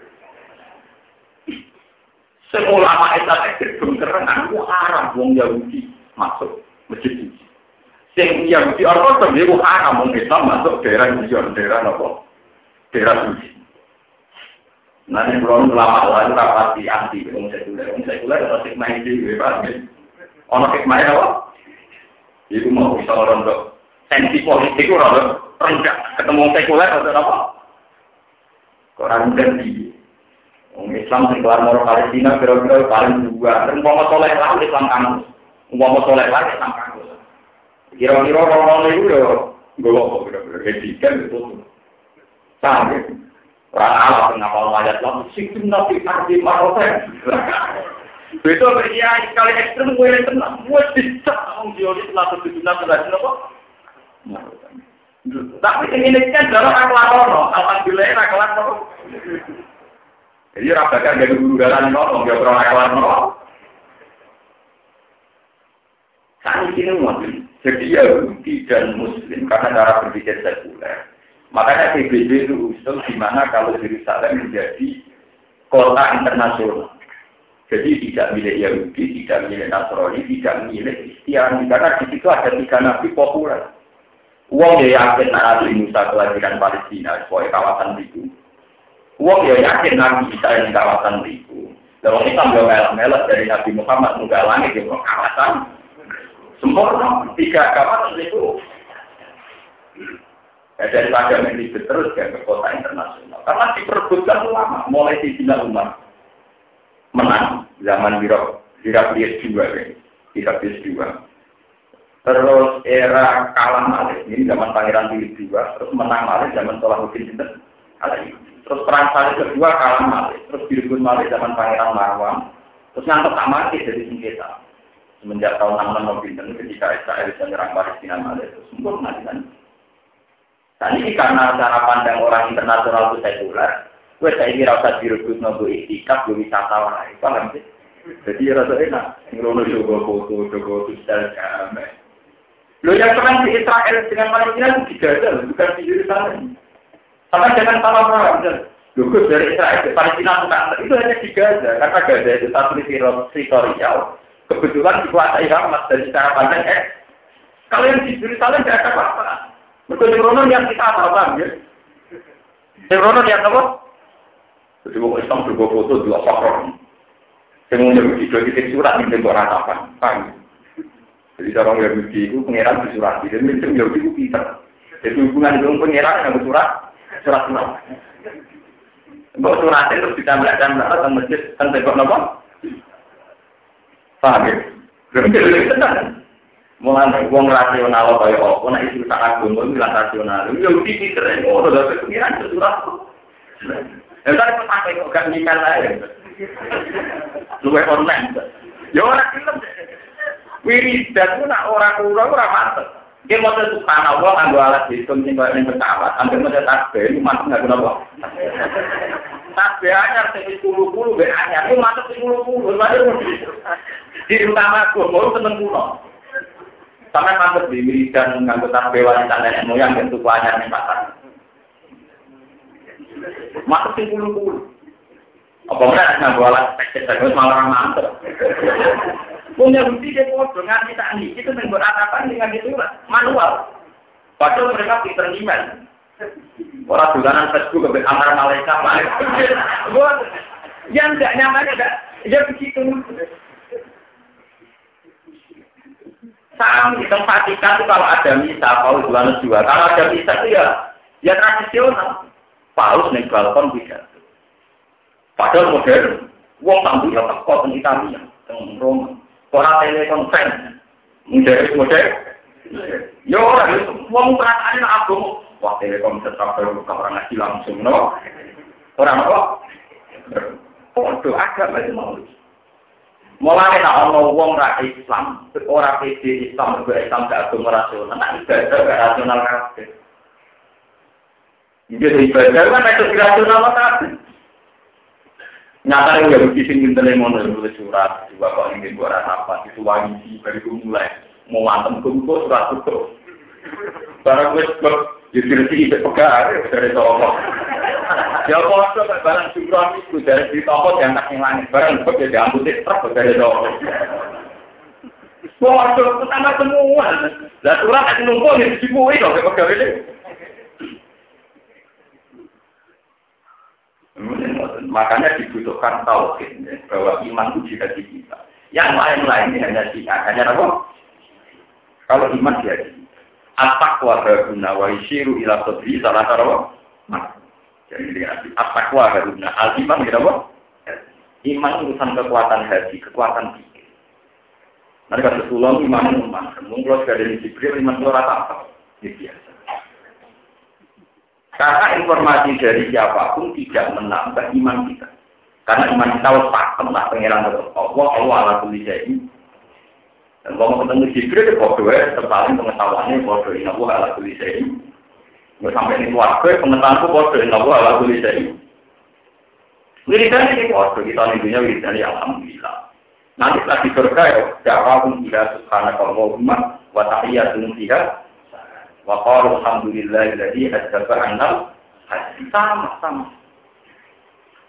[SPEAKER 1] Semua ulama Islam ekstrim keren, aku haram wong Yahudi masuk masjid ini. Sing Yahudi Ortodok itu haram wong Islam masuk daerah daerah apa? Daerah suci. Nanti belum lama lagi rapati anti wong sekuler, wong sekuler atau hikmah itu, paham ya? Ono hikmah apa? Itu mau bisa orang dok. Sensi politik itu orang rendah. Ketemu sekuler atau apa? Orang ganti. Islam sing kelar moro Palestina kira-kira paling dua. Mau soleh lah Islam kamu. Mau soleh lah Islam kamu. Kira-kira orang-orang itu ya gue apa kira-kira. Kan itu. Ya? Orang Allah kenapa ayat lalu sikit nabi arti marofen. Betul berkiai sekali ekstrem gue yang tenang, gue bisa ngomong di setelah berjuta berjuta apa? Tapi ini kan dalam akhlak alhamdulillah akhlak no. Jadi rasakan dari guru dalam no, nggak pernah akhlak no. Saat ini mungkin jadi Yahudi dan Muslim karena cara berpikir sekuler Makanya PBB itu usul di mana kalau Yerusalem menjadi kota internasional. Jadi tidak milik Yahudi, tidak milik Nasrani, tidak milik Kristiani. Karena di situ ada tiga nabi populer. Uang ya yakin Nabi Musa kelahiran Palestina, sebagai kawasan itu. Uang ya yakin Nabi Isa yang kawasan itu. Dan orang Islam juga melak-melak dari Nabi Muhammad, muka langit, ya kawasan. Sempurna, tiga kawasan itu Ya, daripada meribet terus ke kota internasional. Karena diperbutkan ulama, mulai di Cina Umar. Menang zaman Birok, Heraklius juga, ya. Heraklius juga. Terus era kalah Malik, ini zaman Pangeran Philip juga. Terus menang Malik zaman Salahuddin Sinten. Terus perang Salib kedua kalah Malik. Terus direbut Malik zaman Pangeran Marwang. Terus ngantuk tak mati dari sengketa. Semenjak tahun 66 Binten ketika Israel bisa menyerang Palestina Malik. Terus sempurna kan. Ini karena cara pandang orang internasional itu sekuler. Gue saya kira usah direbut nopo itikaf, gue wisata wae, paham sih? Jadi rasa enak, ngerono juga foto, juga sosial kame. Lo yang pernah di Israel dengan Palestina itu tidak ada, bukan di Yerusalem. Sama jangan salah paham, Lugus dari Israel ke Palestina bukan itu hanya di Gaza, karena Gaza itu satu teritorial. Kebetulan dikuasai Hamas dari cara pandang eh. Kalau yang di Yerusalem tidak ada apa-apa. Betul Rono yang kita apa ya? Rono yang apa? Jadi mau Islam juga foto dua faktor. Yang mau jadi dua titik surat ini untuk ratapan. Paham? Jadi orang Yahudi itu pengiran di surat. Jadi itu Yahudi itu pinter. Jadi hubungan dengan pengiran yang surat, surat surat. Mbok surat itu masjid kan tembok nopo. Paham ya? Jadi tenang. Mulai wong rasional kaya apa, nek isu tak agama bilang rasional. Yahudi pinter, oh udah pengiran surat. Ya kan sampai kok gak nyimpen ae. Luwe online. Ya ora film. Wiridan ku nak ora kura ora mantep. Ki maca subhanallah nganggo alat hitung sing koyo ning pesawat, maca tasbih iku mantep nganggo napa? Tasbih anyar 10 be anyar, iku mantep 10. Di utama aku mau seneng kulo. Sampai mantep di wiridan nganggo tasbih wanita nenek moyang bentuk anyar ning pasar. Mantep 10. Apa mana alat teknik malah mantep. Punya bukti dia bodoh, ngerti tak nih. Itu apa dengan itu manual. Padahal mereka pinter email. Orang dolanan Facebook ke amar malaikat malaikat. Yang tidak nyaman ada, ya begitu. Sama di tempat itu kalau ada misa, Paulus bulan dua. Kalau ada misa itu ya, ya tradisional. Paulus nih balkon bisa. Padahal modern, wong tamu ya teko teng Italia, teng Roma. Orang telekonsen. Model model. Ya orang itu wong perasaane aku. Wah telekonsen sampai ke orang ngaji langsung no. Orang apa? Podo agama itu mau. Mulai nak ono wong ra Islam, ora pede Islam juga Islam gak agama rasional, nak ibadah gak rasional kabeh. Jadi ibadah kan itu rasional kabeh. Nyata yang gak begitu minta lemon dari surat, juga kok ingin buat apa, itu wangi dari mulai mau mantem kumpul surat itu. Barang sebab jadi sih itu pegar dari toko. Ya foto kayak barang syukuran itu dari di toko yang tak langit barang sebab jadi ambutin truk dari toko. Foto pertama semua. Lah surat itu nunggu di situ itu kayak pegar ini. Makanya dibutuhkan tauhid bahwa iman itu jika di kita. Yang lain-lain hanya jika hanya apa? Kalau iman dia apa guna wa isiru ila sodri salah satu Jadi lihat apa guna al iman kita apa? Iman urusan kekuatan hati, kekuatan pikir. Nanti kata tulang iman iman. Mungkin kalau sudah dari Jibril iman itu rata apa? Ini biasa. Karena informasi dari siapa pun tidak menambah iman kita. Karena iman kita pakem lah pengiran Allah, Allah ala kulli Dan kalau ketemu Jibril, ya bodoh ya, terpaling pengetahuannya bodoh. Inna Allah ala kulli Nggak sampai ini keluarga, pengetahuanku bodoh. Inna Allah ala kulli Wiridan ini bodoh, kita nunggunya wiridan ya Alhamdulillah. Nanti lagi surga ya, da'wahum ila subhanakallahumma wa tahiyyatun fiha Wa qalu alhamdulillah alladzi adzaba annal sama sama.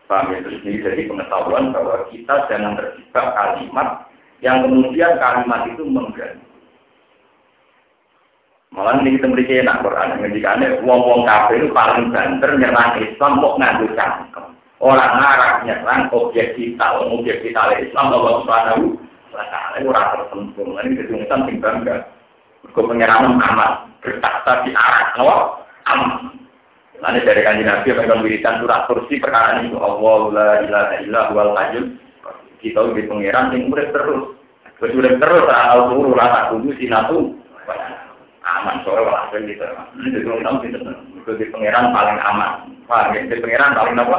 [SPEAKER 1] Paham ya? Ini jadi pengetahuan bahwa kita jangan terjebak kalimat yang kemudian kalimat itu mengganggu. Malah ini kita beri enak Quran. Ngendikane wong-wong kafir itu paling banter nyerang Islam kok nganggo cangkem. Orang ngarang nyerang objek kita, objek kita Islam Allah Subhanahu wa taala ora tersentuh. Ini kedungsan sing bangga. Kau penyerangan amat bertakhta di arah nawa aman. Nanti dari kanji Nabi akan wiridan surat kursi perkara ini Allah la ilaha illa wal hayyul kita di pangeran yang murid terus. Terus murid terus tahu turu rasa kudu sinatu aman sore walhasil gitu. Ini belum tahu gitu. Itu di pangeran paling aman. Ya? Di pangeran paling apa?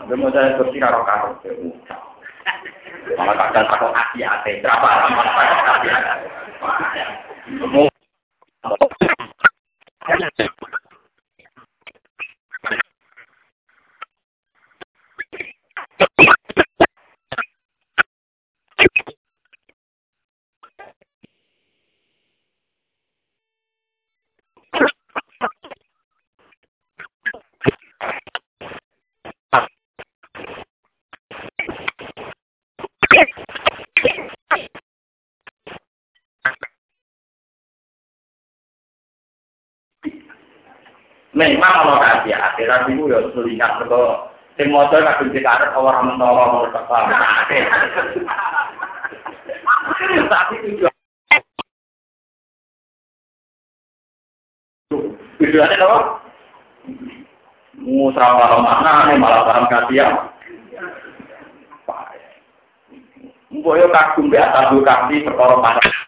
[SPEAKER 1] Nanti mau saya kursi karo karo. Malah kadang takut hati hati. Berapa? Takut hati hati. Memang ono kasih tapi itu ya selingat ke sing motor kadung dikarep orang mentara menurut Tapi tujuan tujuannya apa? Musra paham mana malah paham kasihan. Mbok yo kagum be atas kasih perkara panas.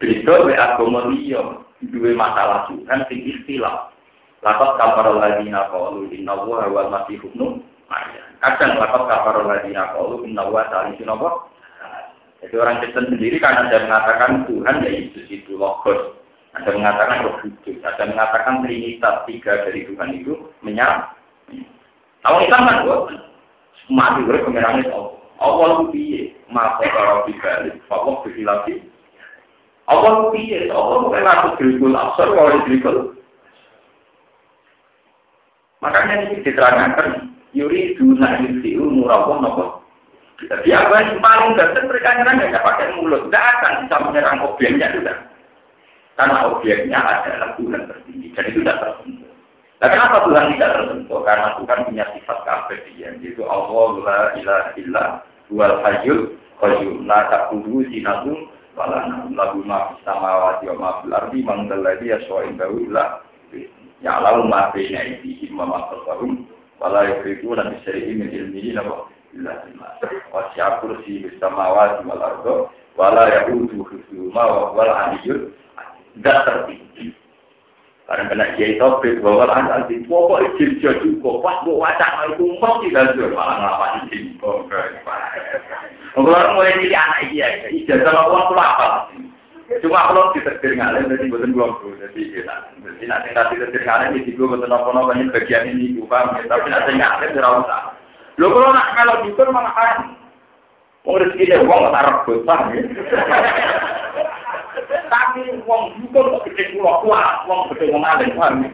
[SPEAKER 1] beda we agama liya, dua masalah Tuhan sing istilah. Lakat kafarul ladina qalu inna wa wal masih ibnu Kadang lakat kafarul ladina qalu inna wa salisun? Jadi orang Kristen sendiri karena dia mengatakan Tuhan ya Yesus itu logos. Ada mengatakan roh kudus, ada mengatakan trinitas tiga dari Tuhan itu menyala. Kalau kita kan buat mati gue pengirannya Allah. Allah piye, maka kalau dibalik, Allah bersilafi. Allah piye, Allah bukan aku dirikul absor, kalau dirikul. Makanya ini diterangkan, yuri duna yusiu murabah nopo. Jadi apa yang paling ganteng mereka nyerang ya pakai mulut, tidak akan bisa menyerang objeknya sudah. Karena objeknya adalah Tuhan tertinggi. Dan itu tidak tersentuh. Nah, kenapa Tuhan tidak tersentuh? Karena Tuhan punya sifat keabadian. Yaitu Allah la ilaha illa wal hayyul qayyum. La ta'khudhu sinatun wala lahu ma fis samawati wa ma fil ardi illa ya'lamu ma baina aydihim wa ma khalfahum wala yuhituna bi syai'in min kursi bis samawati wal ardi wala ya'uduhu hifdzuhuma wa tidak tertinggi. Karena kena kiai topik bahwa anak di pokok izin jadi kok pas bu wacana itu mau tidak jual malah ngapa izin kok. Kalau mulai jadi anak iya, ijazah uang pulau apa? Cuma kalau ditetir ngalim jadi bukan belum tuh, jadi kita, jadi nanti nanti ditetir ngalim di gue bukan apa apa ini bagian ini gue paham, tapi nanti ngalim tidak usah. Lo kalau nak kalau gitu malah kan, mau rezeki deh uang tak rebut, paham ya? Tapi wong dukun kok gede kula kuat, wong gede alim paham.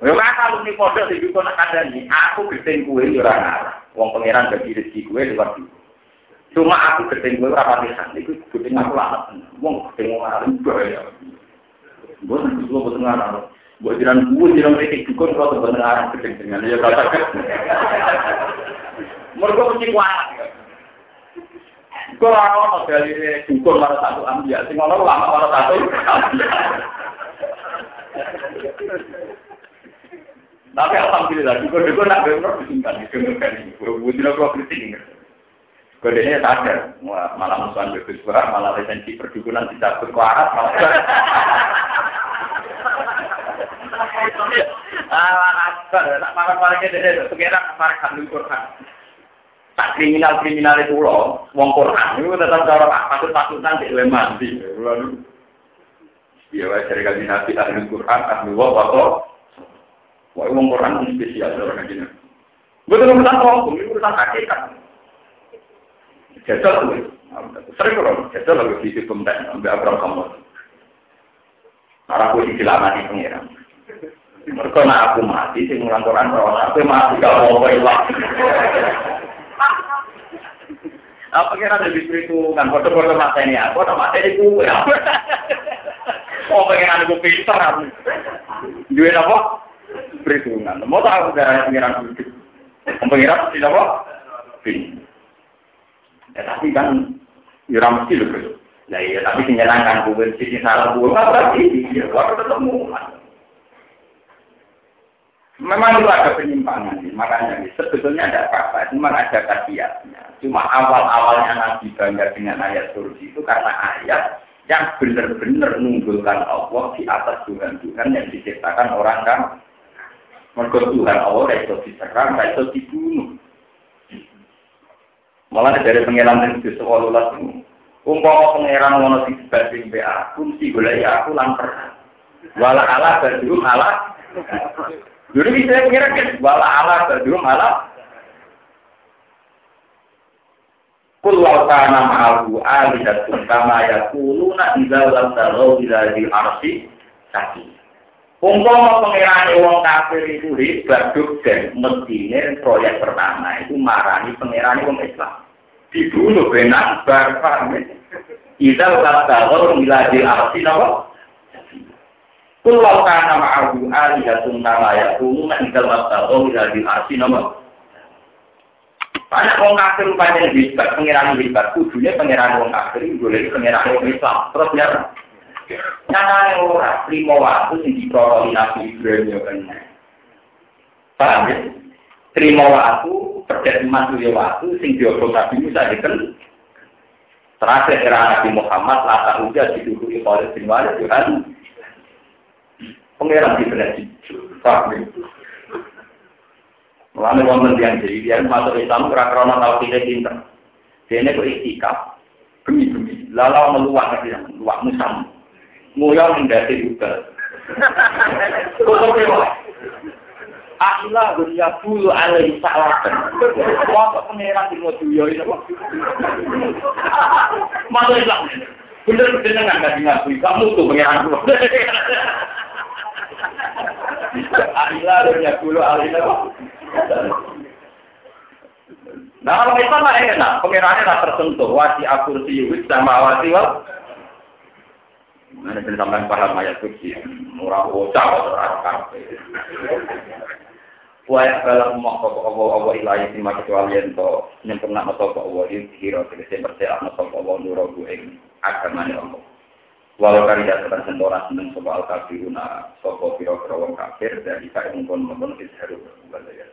[SPEAKER 1] Ya kan kalau nih di dukun nak kandani, aku gede kue ngarah. Wong pangeran bagi rezeki kue lewat itu. Cuma aku gede kue ora pati santai, iku gede aku lah. Wong gede wong alim bahaya. Dulu bosan ngarah. Buat jiran gue jiran kritik dukun kalau sebenarnya arah gede dengan dia katakan. Mereka mesti kuat. Kau orang dari dukun malah satu ambil, sing orang lama malah satu Tapi alhamdulillah, dukun nak benar disingkat, disingkat kau kritik Kodenya sadar, malah musuhan bebas malah resensi perdukunan tidak berkuarat, malah Ah, nak marah-marah ke dede, sekarang marah Quran. Tak kriminal kriminal itu loh, wong Quran. Itu tetap cara patut patutan di luar mandi. Lalu, ya wajah dari kaji nabi ahli Quran ahli atau wah wong spesial orang urusan ini urusan hakikat. Sering lagi di ambil kamu. Di pengiran. Mereka aku mati, sing aku mati gak mau. Apa kira lebih perhitungan, foto-foto mata ini aku, ini. Oh, pengen aku pinter. Duit apa? Perhitungan. Mau tahu udah pengiran begitu. Pengiran tidak apa? Ya tapi kan, ya mesti loh. Nah iya, tapi menyenangkan gue, sisi salah gue, apa sih? Ya, gue ketemu. Memang itu ada penyimpangan, makanya sebetulnya ada apa-apa, cuma ada kasihatnya. Cuma awal-awalnya Nabi bangga dengan ayat surga itu karena ayat yang benar-benar mengunggulkan Allah di atas Tuhan-Tuhan yang diciptakan orang kan. Mereka Tuhan Allah itu diserang, itu dibunuh. Malah dari pengiran yang itu seolah Umpama pangeran ngono sing sebanding be aku, mesti golek aku lan Wala ala badru ala. Dulu bisa pengiran kan wala ala badru ala. Kul law kana ma'ahu alidatun kama yakuluna idza lam tarau ila di arsi saki. Umpama pengiran wong kafir itu hebat dan mestine proyek pertama itu marani pengiran wong Islam. Dibunuh benar barfar Idal kata mila di arti nama Kulau kana ma'ahu alihatun nama yakunu idal kata mila di arti nama. Banyak orang kafir rupanya hebat, pengiran hebat, kudunya pengiran orang kafir, boleh pengiran orang Islam. Terus ya, nyata orang lima waktu yang diprotoli Nabi Ibrahim ya kan. Paham ya? Terima waktu, terjadi masuk waktu, sing diobong Nabi Musa diken. Terakhir era Nabi Muhammad, lata uja diduduki oleh bin Walid, Tuhan. Pengeran di benar Paham ya? Mulanya wonten yang jadi dia masuk Islam kira-kira tahu tidak pinter. Dia kok istikaf, bemi-bemi, lalu meluak nanti, meluak musam, nguyang mendasi juga. Akilah dunia dulu alai salatan. Waktu pengeran di moduyo ini. Masuk Islam. Bener-bener dengan kasih ngaku. Kamu tuh pengeran dulu. Akilah dunia dulu alai Nah kalau itu mah enak, pengirannya tak tersentuh. Wasi akur siwit sama wasi wal. Mana sampai paham ayat suci, murah bocah orang Wa balang mok kok apa apa ilahi sing kecuali ento nyempurna sapa Allah iki kira tegese percaya sapa Allah nuro ku ing agamane Allah. Walau karya tekan sentora seneng sapa al kafiruna sapa pira-pira wong kafir dari kae mungkon mungkon isharu ya.